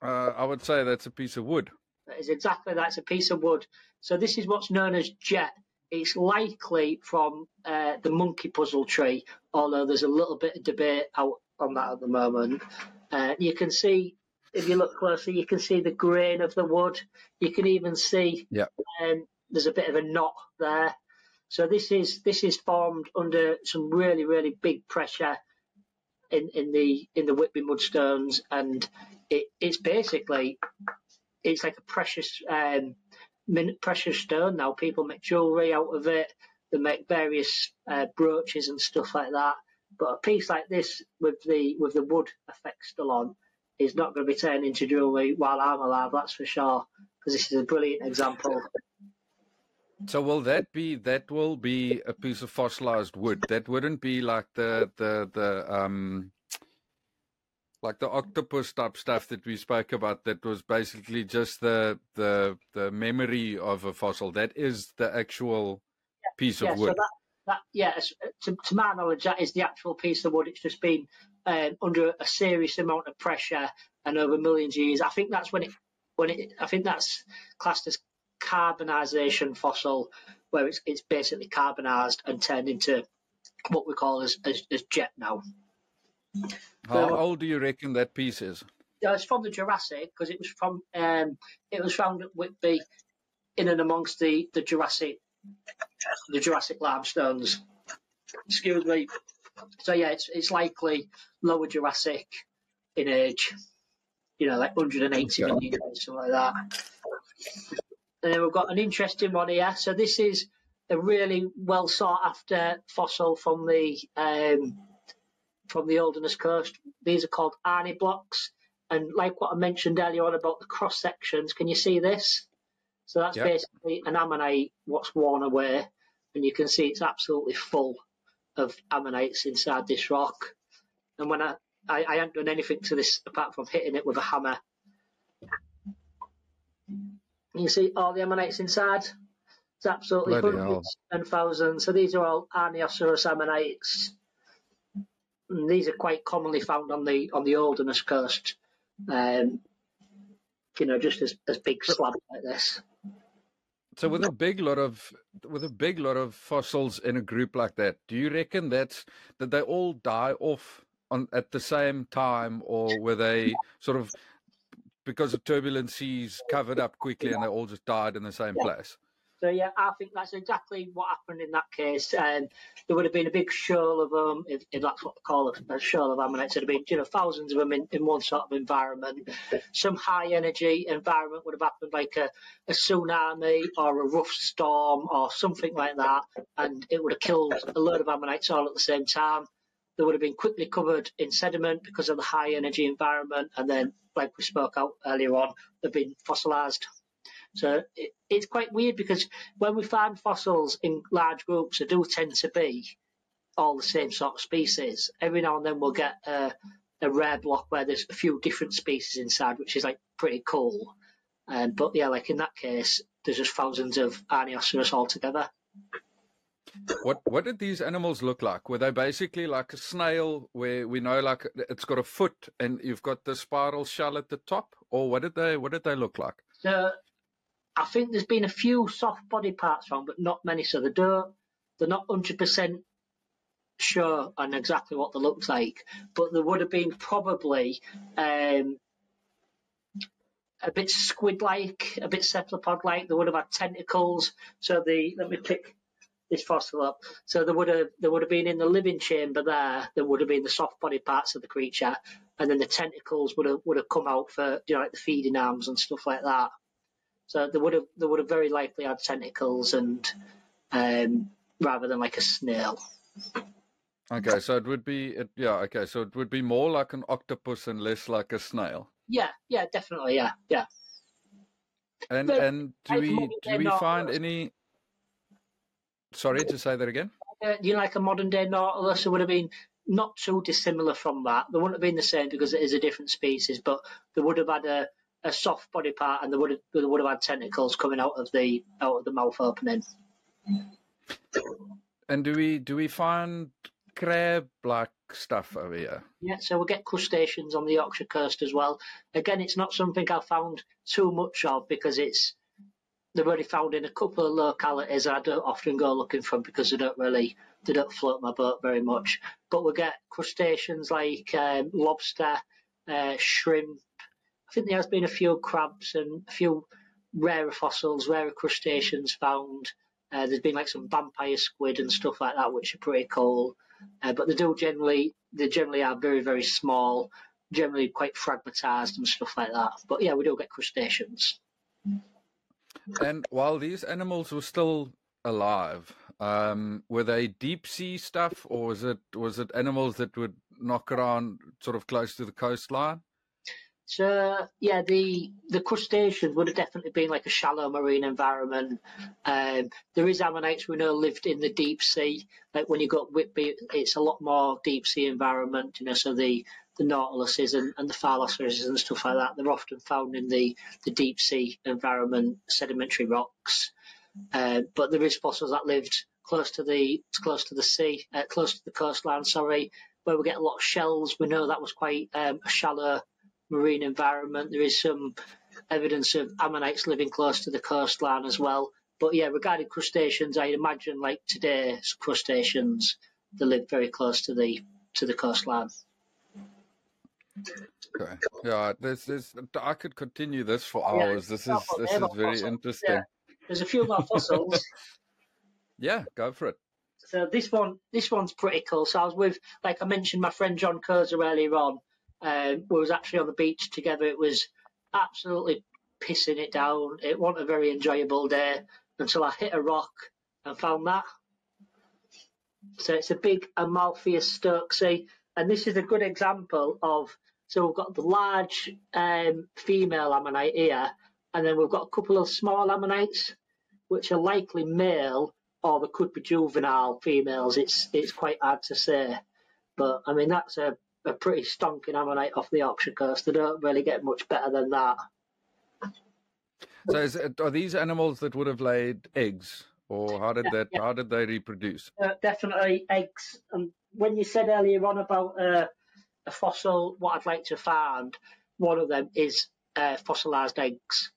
Uh, I would say that's a piece of wood. That is exactly that's a piece of wood. So this is what's known as jet. it's likely from uh, the monkey puzzle tree, although there's a little bit of debate out on that at the moment. Uh, you can see, if you look closely, you can see the grain of the wood. You can even see yeah. um, there's a bit of a knot there. So this is this is formed under some really really big pressure in, in the in the Whitby mudstones, and it, it's basically it's like a precious um, precious stone now. People make jewellery out of it. They make various uh, brooches and stuff like that. But a piece like this with the with the wood effect still on is not going to be turned into jewellery while I'm alive. That's for sure. Because this is a brilliant example. So will that be that will be a piece of fossilized wood? That wouldn't be like the the the um like the octopus type stuff that we spoke about that was basically just the the the memory of a fossil that is the actual yeah. piece yeah, of wood so that, that yeah to, to, my knowledge that is the actual piece of wood it's just been um, under a serious amount of pressure and over millions of years i think that's when it when it i think that's classed as carbonization fossil where it's, it's basically carbonized and turned into what we call as, as, as jet now how old do you reckon that piece is? Yeah, it's from the Jurassic because it was from um, it was found at Whitby, in and amongst the, the Jurassic the Jurassic limestones. Excuse me. So yeah, it's it's likely lower Jurassic in age. You know, like 180 okay. million years, something like that. And then we've got an interesting one here. So this is a really well sought after fossil from the um, from the Holderness coast. These are called Arnio blocks. And like what I mentioned earlier on about the cross sections, can you see this? So that's yep. basically an ammonite what's worn away. And you can see it's absolutely full of ammonites inside this rock. And when I, I, I hadn't done anything to this apart from hitting it with a hammer. You see all the ammonites inside? It's absolutely Bloody hundreds hell. and thousands. So these are all Arnioceras ammonites And these are quite commonly found on the on the Holderness coast. Um, you know, just as, as big slabs like this. So with a big lot of with a big lot of fossils in a group like that, do you reckon that's that they all die off on at the same time, or were they sort of because of turbulent seas covered up quickly and they all just died in the same yeah. place? So yeah, I think that's exactly what happened in that case. Um, there would have been a big shoal of them, if, if that's what they call it, a shoal of ammonites. There'd have been, you know, thousands of them in, in one sort of environment. Some high energy environment would have happened, like a, a tsunami or a rough storm or something like that, and it would have killed a load of ammonites all at the same time. They would have been quickly covered in sediment because of the high energy environment, and then, like we spoke out earlier on, they've been fossilised. So it, it's quite weird because when we find fossils in large groups, they do tend to be all the same sort of species. Every now and then we'll get a, a rare block where there's a few different species inside, which is like pretty cool. Um, but yeah, like in that case, there's just thousands of Arnioceras altogether. What what did these animals look like? Were they basically like a snail, where we know like it's got a foot and you've got the spiral shell at the top, or what did they what did they look like? So I think there's been a few soft body parts found, but not many. So they don't, they're not hundred percent sure on exactly what they look like. But there would have been probably um, a bit squid-like, a bit cephalopod-like. They would have had tentacles. So the let me pick this fossil up. So there would have there would have been in the living chamber there. There would have been the soft body parts of the creature, and then the tentacles would have would have come out for you know like the feeding arms and stuff like that. So they would have they would have very likely had tentacles and um, rather than like a snail. Okay, so it would be it, yeah. Okay, so it would be more like an octopus and less like a snail. Yeah, yeah, definitely, yeah, yeah. And but and do we do we find any? Sorry, to say that again. Uh, you know, like a modern day nautilus, it would have been not too dissimilar from that. They wouldn't have been the same because it is a different species, but they would have had a a soft body part, and they would have, they would have had tentacles coming out of the out of the mouth opening. And do we do we find crab like stuff over here? Yeah, so we get crustaceans on the Yorkshire coast as well. Again, it's not something I've found too much of because it's they're only found in a couple of localities. I don't often go looking for them because they don't really they don't float my boat very much. But we get crustaceans like um, lobster, uh, shrimp. I think there has been a few crabs and a few rarer fossils, rarer crustaceans found. Uh, there's been like some vampire squid and stuff like that, which are pretty cool. Uh, but they do generally they generally are very very small, generally quite fragmentized and stuff like that. But yeah, we do get crustaceans. And while these animals were still alive, um, were they deep sea stuff, or was it was it animals that would knock around sort of close to the coastline? So yeah, the the crustaceans would have definitely been like a shallow marine environment. Um, there is ammonites we know lived in the deep sea. Like when you got Whitby, it's a lot more deep sea environment. You know, so the the nautiluses and, and the phyllosauruses and stuff like that, they're often found in the, the deep sea environment, sedimentary rocks. Uh, but there is fossils that lived close to the close to the sea, uh, close to the coastline. Sorry, where we get a lot of shells. We know that was quite um, a shallow marine environment. There is some evidence of ammonites living close to the coastline as well. But yeah, regarding crustaceans, I imagine like today's crustaceans, they live very close to the to the coastline. Okay. Yeah, this is. I could continue this for hours. Yeah, this is this is very interesting. Yeah. There's a few more fossils. yeah, go for it. So this one, this one's pretty cool. So I was with, like I mentioned, my friend John Kozer earlier on. Um, we was actually on the beach together. It was absolutely pissing it down. It wasn't a very enjoyable day until I hit a rock and found that. So it's a big Amaltheus stokesi, and this is a good example of so we've got the large um, female ammonite here, and then we've got a couple of small ammonites, which are likely male, or they could be juvenile females. It's it's quite hard to say, but I mean that's a, a pretty stonking ammonite off the Yorkshire coast. They don't really get much better than that. So, it, are these animals that would have laid eggs, or how did yeah, that? Yeah. How did they reproduce? Uh, definitely eggs. And when you said earlier on about uh, a fossil, what I'd like to find, one of them is uh, fossilised eggs.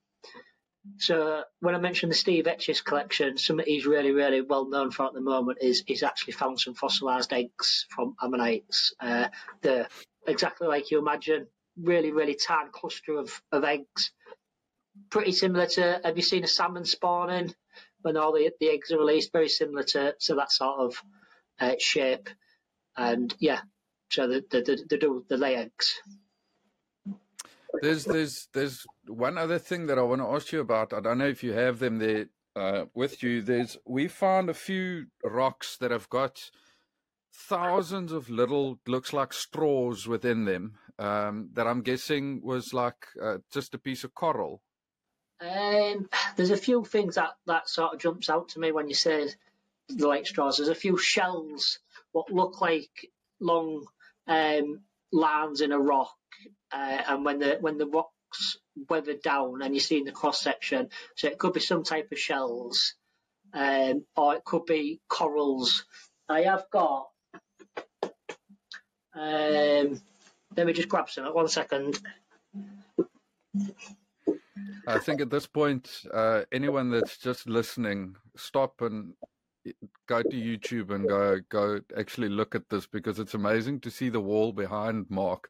So when I mentioned the Steve Etches collection, something he's really, really well known for at the moment is he's actually found some fossilised eggs from ammonites. Uh, they're exactly like you imagine, really, really tiny cluster of, of eggs. Pretty similar to, have you seen a salmon spawning when all the, the eggs are released? Very similar to, to that sort of uh, shape. And yeah, so the the the, the, the lay eggs. There's there's there's one other thing that I want to ask you about. I don't know if you have them there uh, with you. There's we found a few rocks that have got thousands of little looks like straws within them. Um, that I'm guessing was like uh, just a piece of coral. Um, there's a few things that that sort of jumps out to me when you say the lake straws. There's a few shells what look like long um, lands in a rock, uh, and when the when the rocks weathered down, and you see in the cross section, so it could be some type of shells, um, or it could be corals. I have got. Um, let me just grab some. One second. I think at this point, uh, anyone that's just listening, stop and go to YouTube and go go actually look at this because it's amazing to see the wall behind Mark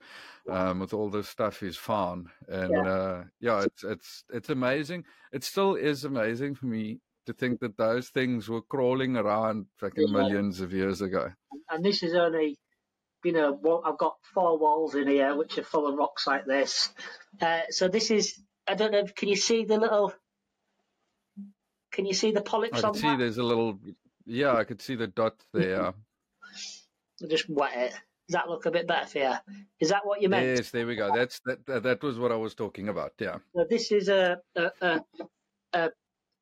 um, with all this stuff he's found. And yeah. Uh, yeah, it's it's it's amazing. It still is amazing for me to think that those things were crawling around fucking yeah. millions of years ago. And this is only, you know, I've got four walls in here which are full of rocks like this. Uh, so this is, I don't know, can you see the little can you see the polyps I can see that? there's a little yeah, I could see the dots there. just wet it. Does that look a bit better for you? Is that what you meant? Yes, there we go. That's that. That was what I was talking about. Yeah. So this is a a a,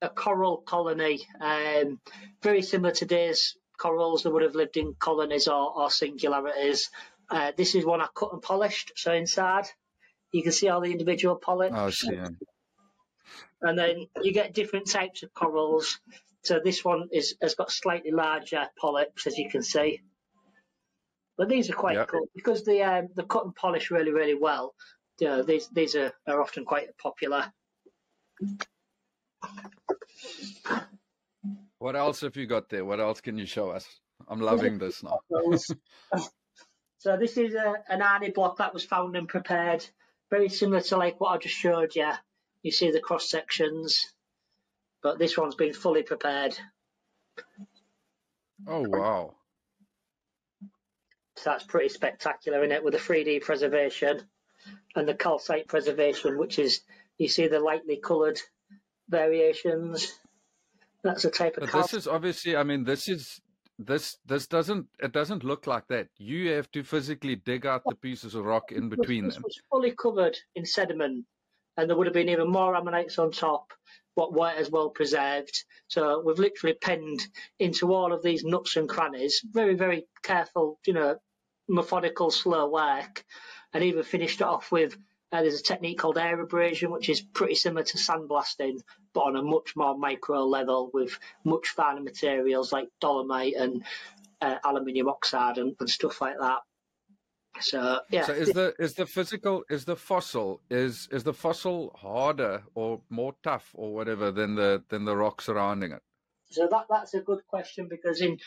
a coral colony, um, very similar to today's corals that would have lived in colonies or, or singularities. Uh, this is one I cut and polished. So inside, you can see all the individual polyps. Oh, see. And then you get different types of corals. So this one is has got slightly larger polyps, as you can see. But these are quite yep. cool because they um, they cut and polish really really well. You know, these these are, are often quite popular. What else have you got there? What else can you show us? I'm loving this now. so this is a, an Arnio block that was found and prepared, very similar to like what I just showed you. You see the cross sections, but this one's been fully prepared. Oh wow! So that's pretty spectacular in it with the 3D preservation and the calcite preservation, which is you see the lightly coloured variations. That's a type of. But this is obviously. I mean, this is this this doesn't it doesn't look like that. You have to physically dig out the pieces of rock in between this them. was fully covered in sediment, and there would have been even more ammonites on top. What white as well preserved. So we've literally penned into all of these nooks and crannies. Very very careful, you know, methodical, slow work, and even finished it off with uh, there's a technique called air abrasion, which is pretty similar to sandblasting, but on a much more micro level with much finer materials like dolomite and uh, aluminium oxide and, and, stuff like that. So yeah. So is the is the physical is the fossil is is the fossil harder or more tough or whatever than the than the rock surrounding it? So that that's a good question because in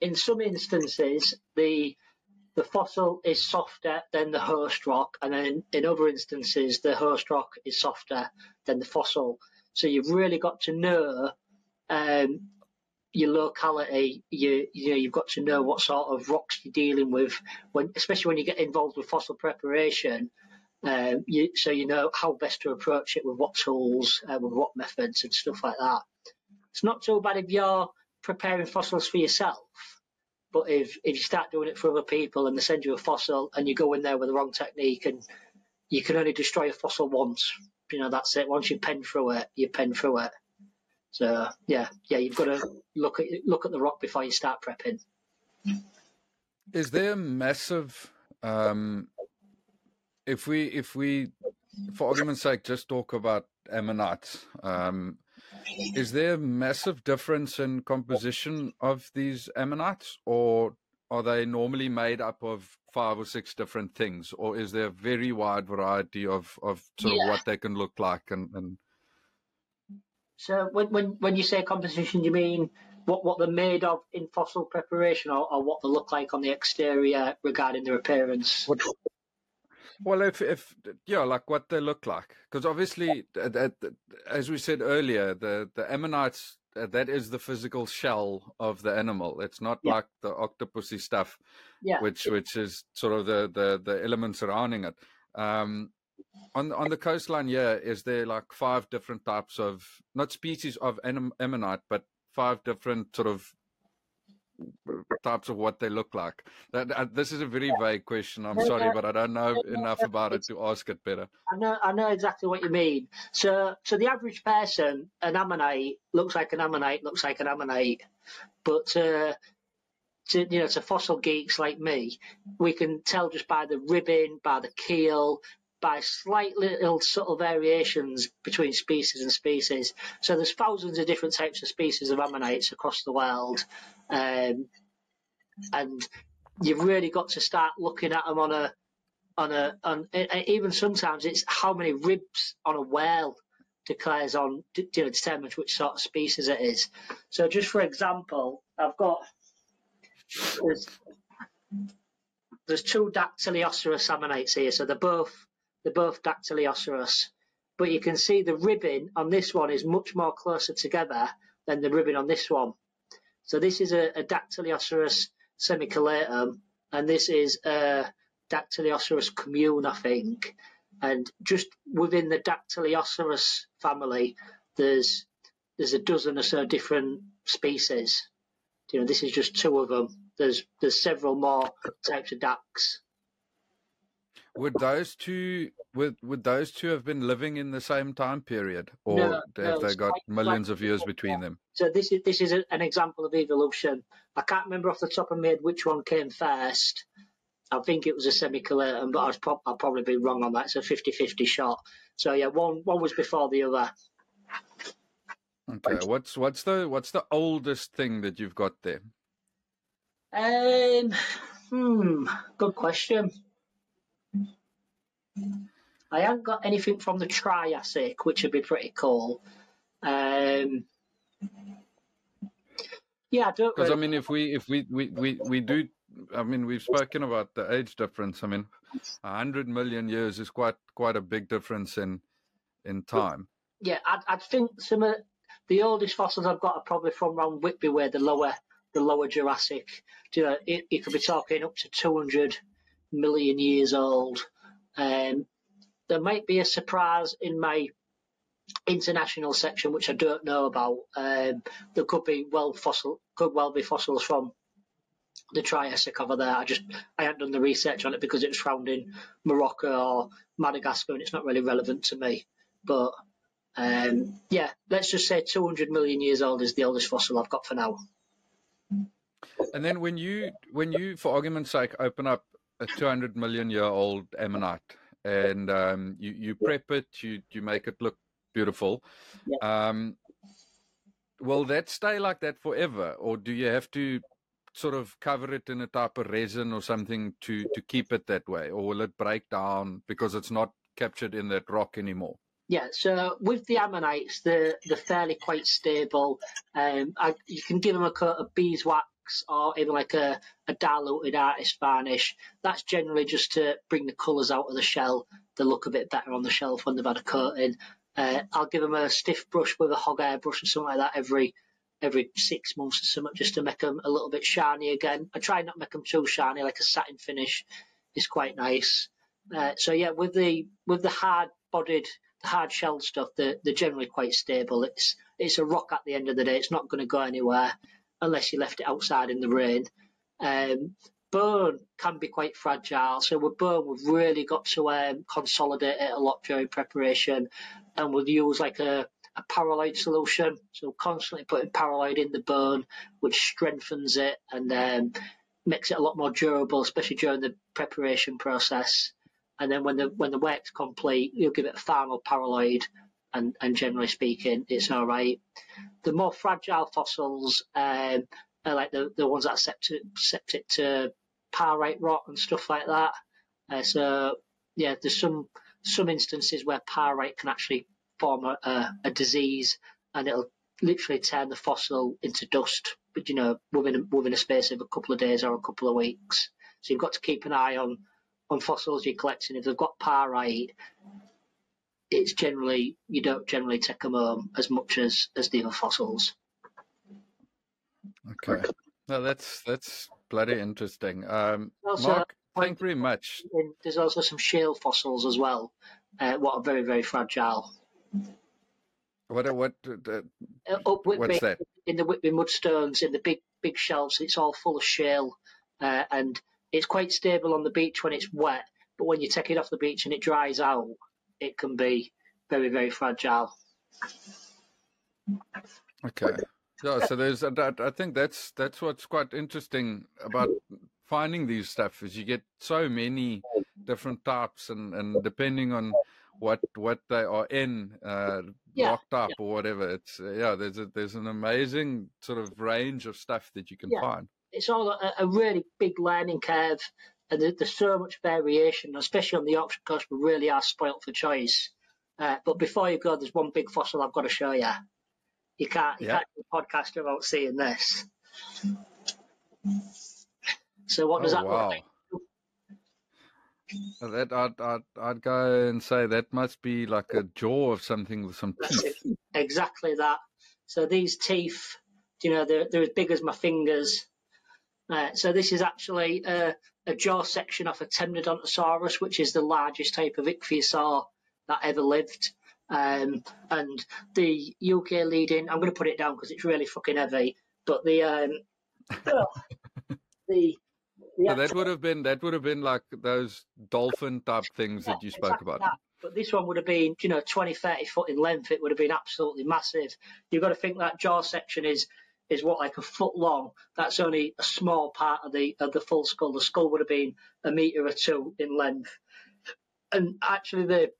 in some instances the the fossil is softer than the host rock, and then in other instances, the host rock is softer than the fossil. So you've really got to know um, your locality. You you know you've got to know what sort of rocks you're dealing with, when especially when you get involved with fossil preparation. Um, you, so you know how best to approach it with what tools, uh, with what methods, and stuff like that. It's not so bad if you're preparing fossils for yourself but if if you start doing it for other people and they send you a fossil and you go in there with the wrong technique and you can only destroy a fossil once, you know that's it. Once you pen through it, you pen through it. So yeah, yeah, you've got to look at look at the rock before you start prepping. Is there massive? Um, if we if we, for argument's sake, just talk about ammonites. Um, is there a massive difference in composition of these ammonites, or are they normally made up of five or six different things, or is there a very wide variety of, of sort yeah. of what they can look like? And, and... so, when, when when you say composition, you mean what what they're made of in fossil preparation, or, or what they look like on the exterior regarding their appearance? What, well, if if yeah, like what they look like, because obviously, as we said earlier, the the ammonites uh, that is the physical shell of the animal. It's not yeah. like the octopusy stuff, yeah. which which is sort of the the the elements surrounding it. Um, on on the coastline, yeah, is there like five different types of not species of ammonite, but five different sort of types of what they look like? That, uh, this is a very vague question. I'm sorry, but I don't know enough about it to ask it better. I know, I know exactly what you mean. So, so the average person, an ammonite looks like an ammonite, looks like an ammonite, but uh, to you know, to fossil geeks like me, we can tell just by the ribbon, by the keel, by slight little subtle variations between species and species. So there's thousands of different types of species of ammonites across the world, um, and you've really got to start looking at them on a on a on even sometimes it's how many ribs on a whale declares on you know determines which sort of species it is. So just for example, I've got there's, there's two Dactylioceras ammonites here, so they're both they're both Dactylioceras. But you can see the ribbon on this one is much more closer together than the ribbon on this one. So this is a, a Dactylioceras semicelatum, and this is a Dactylioceras commune, I think. And just within the Dactylioceras family, there's there's a dozen or so different species. You know, this is just two of them. There's there's several more types of dacs. Would those two would would those two have been living in the same time period, or no, have no, they got millions of years between them? So this is this is a, an example of evolution. I can't remember off the top of my head which one came first. I think it was a semicelatum, but I'd pro- I'll probably be wrong on that. It's a 50-50 shot. So yeah, one one was before the other. Okay, what's what's the what's the oldest thing that you've got there? Um, hmm, good question. I haven't got anything from the Triassic, which would be pretty cool. Um, Yeah, I don't. Because I mean, if we if we, we we we do, I mean, we've spoken about the age difference. I mean, hundred million years is quite quite a big difference in in time. Yeah, I I think some of the oldest fossils I've got are probably from around Whitby, where the lower the lower Jurassic. You know, it, you could be talking up to two hundred million years old. Um, there might be a surprise in my international section which I don't know about. Um, there could be well fossil, could well be fossils from the Triassic over there. I just I hadn't done the research on it because it was found in Morocco or Madagascar, and it's not really relevant to me. But um, yeah, let's just say 200 million years old is the oldest fossil I've got for now. And then when you when you, for argument's sake, open up a 200 million year old ammonite and um, you you prep it, you you make it look beautiful. Yeah. Um, will that stay like that forever, or do you have to sort of cover it in a type of resin or something to to keep it that way, or will it break down because it's not captured in that rock anymore? Yeah, so with the ammonites, they're they're fairly quite stable. Um, I, you can give them a coat of beeswax or even like a, a diluted artist varnish. That's generally just to bring the colours out of the shell. They look a bit better on the shelf when they've had a coating. Uh, I'll give them a stiff brush with a hog hair brush or something like that every every six months or something just to make them a little bit shiny again. I try not to make them too shiny, like a satin finish is quite nice. Uh, so yeah, with the with the hard bodied, the hard shelled stuff, they're, they're generally quite stable. It's it's a rock at the end of the day. It's not going to go anywhere unless you left it outside in the rain. Um, bone can be quite fragile, so with bone we've really got to um, consolidate it a lot during preparation, and we'll use like a, a paraloid solution. So constantly putting paraloid in the bone, which strengthens it and um, makes it a lot more durable, especially during the preparation process. And then when the when the work's complete, you'll give it a final paraloid and, and generally speaking, it's all right. The more fragile fossils um, are like the, the ones that are septic, to pyrite rot and stuff like that. Uh, so yeah, there's some some instances where pyrite can actually form a, a, a, disease and it'll literally turn the fossil into dust, but you know within within a space of a couple of days or a couple of weeks. So you've got to keep an eye on on fossils you're collecting. If they've got pyrite, it's generally you don't generally take them home as much as as the other fossils. Okay, no, that's that's bloody interesting. Um, also, Mark, thank you very much. There's also some shale fossils as well, uh, what are very very fragile. What what uh, uh, Whitby, what's that? In the Whitby mudstones, in the big big shelves, it's all full of shale, uh, and it's quite stable on the beach when it's wet. But when you take it off the beach and it dries out, it can be very, very fragile. Okay. Yeah, so there's. I think that's that's what's quite interesting about finding these stuff is you get so many different types and and depending on what what they are in uh, yeah, locked up yeah. or whatever it's yeah there's a there's an amazing sort of range of stuff that you can yeah. find it's all a, a, really big learning curve and there's so much variation, especially on the Yorkshire coast. We really are spoilt for choice. Uh, but before you go, there's one big fossil I've got to show you. You can't, you yeah. can't do a podcast without seeing this. So what does oh, that wow. look like? That I'd, I'd I'd go and say that must be like a jaw of something with some teeth. Exactly that. So these teeth, you know, they're they're as big as my fingers. Uh, so this is actually uh, a jaw section of a Temnodontosaurus, which is the largest type of ichthyosaur that ever lived. Um, and the UK leading, I'm going to put it down because it's really fucking heavy, but the um, the so that would have been that would have been like those dolphin type things yeah, that you spoke exactly about. That. But this one would have been, you know, 20, 30 foot in length. It would have been absolutely massive. You've got to think that jaw section is is what like a foot long. That's only a small part of the of the full skull. The skull would have been a meter or two in length. And actually, the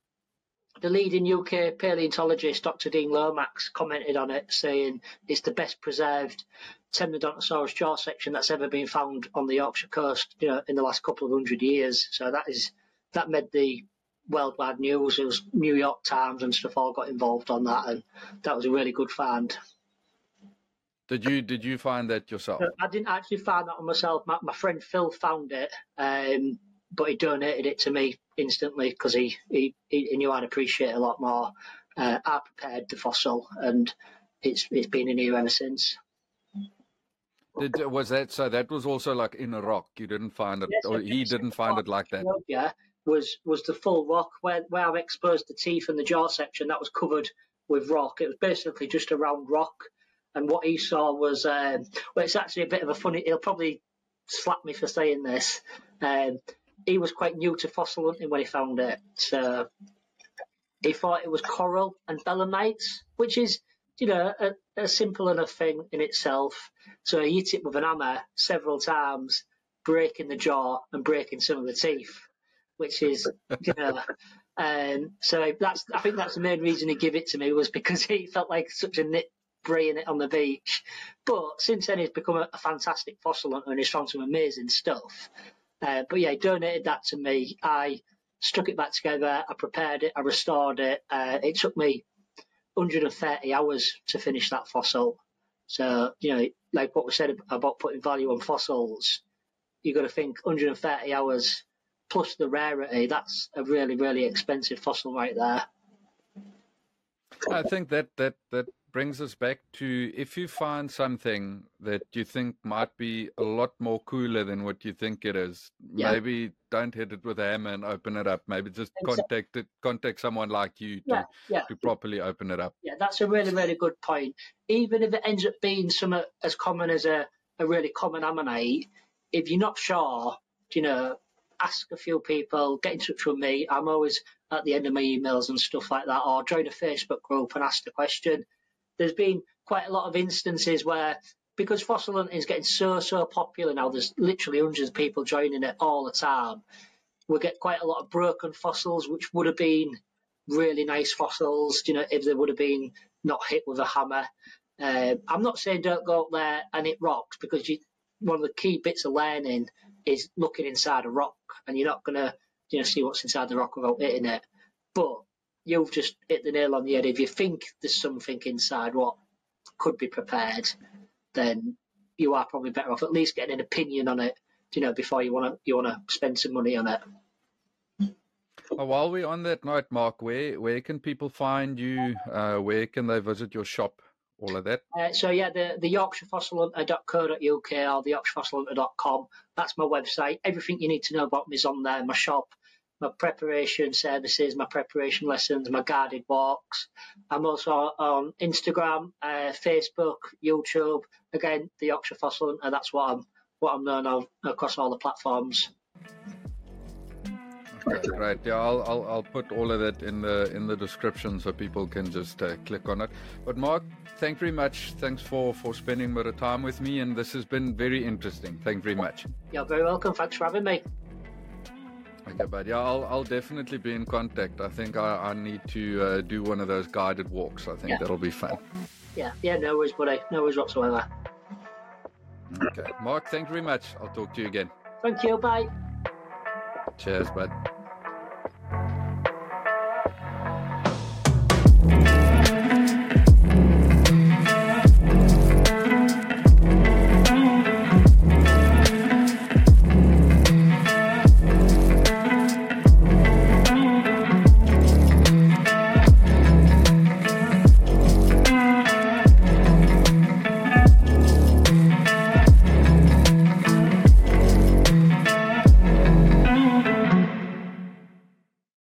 the leading UK paleontologist, Dr. Dean Lomax, commented on it, saying it's the best preserved Temnodontosaurus jaw section that's ever been found on the Yorkshire coast, you know, in the last couple of hundred years. So that is that made the worldwide news. It was New York Times and stuff all got involved on that, and that was a really good find. Did you did you find that yourself? I didn't actually find that on myself. My, my friend Phil found it, um, but he donated it to me instantly because he, he, he knew I'd appreciate it a lot more. Uh, I prepared the fossil, and it's it's been in here ever since. Did, was that so? That was also like in a rock. You didn't find it, yes, or he didn't find it like that. Yeah, was was the full rock where where I've exposed the teeth and the jaw section. That was covered with rock. It was basically just a round rock. And what he saw was, um, well, it's actually a bit of a funny. He'll probably slap me for saying this. Um, he was quite new to fossil hunting when he found it. So he thought it was coral and belemnites, which is, you know, a, a simple enough thing in itself. So he hit it with an hammer several times, breaking the jaw and breaking some of the teeth, which is, you know, um, so that's I think that's the main reason he gave it to me was because he felt like such a nit braying it on the beach. But since then he's become a, a fantastic fossil hunter and he's found some amazing stuff. Uh, but yeah, he donated that to me. I stuck it back together. I prepared it. I restored it. Uh, it took me 130 hours to finish that fossil. So you know, like what we said about putting value on fossils, you've got to think 130 hours plus the rarity, that's a really, really expensive fossil right there. I think that that that brings us back to if you find something that you think might be a lot more cooler than what you think it is, yeah. maybe don't hit it with a hammer and open it up. Maybe just contact it, contact someone like you to, yeah, yeah. to properly open it up. Yeah, that's a really, really good point. Even if it ends up being some as common as a, a really common ammonite, if you're not sure, you know, ask a few people, get in touch with me. I'm always at the end of my emails and stuff like that, or join a Facebook group and ask the question. There's been quite a lot of instances where, because fossil hunting is getting so, so popular now, there's literally hundreds of people joining it all the time. We get quite a lot of broken fossils, which would have been really nice fossils, you know, if they would have been not hit with a hammer. Uh, I'm not saying don't go up there and it rocks because you, one of the key bits of learning is looking inside a rock, and you're not going to you know see what's inside the rock without hitting it. But you've just hit the nail on the head. If you think there's something inside what could be prepared, then you are probably better off at least getting an opinion on it, you know, before you want to you want to spend some money on it. Uh, while we're on that note, Mark, where where can people find you? Uh, where can they visit your shop? all of that? Uh, so yeah, the the YorkshireFossilHunter.co.uk or the YorkshireFossilHunter.com. That's my website. Everything you need to know about me is on there. My shop, my preparation services, my preparation lessons, my guided walks. I'm also on Instagram, uh, Facebook, YouTube. Again, the Yorkshire Fossil Hunter. That's what I'm what I'm known of across all the platforms. Okay, right. Yeah, I'll, I'll I'll put all of that in the in the description so people can just uh, click on it. But Mark, thank very much. Thanks for for spending a bit of time with me, and this has been very interesting. Thank you very much. You're very welcome. Thanks for having me. Okay, but yeah, I'll I'll definitely be in contact. I think I, I need to uh, do one of those guided walks. I think yeah. that'll be fun. Yeah, yeah, no worries, buddy. No worries whatsoever. Okay, Mark, thank you very much. I'll talk to you again. Thank you. Bye. Cheers, bud.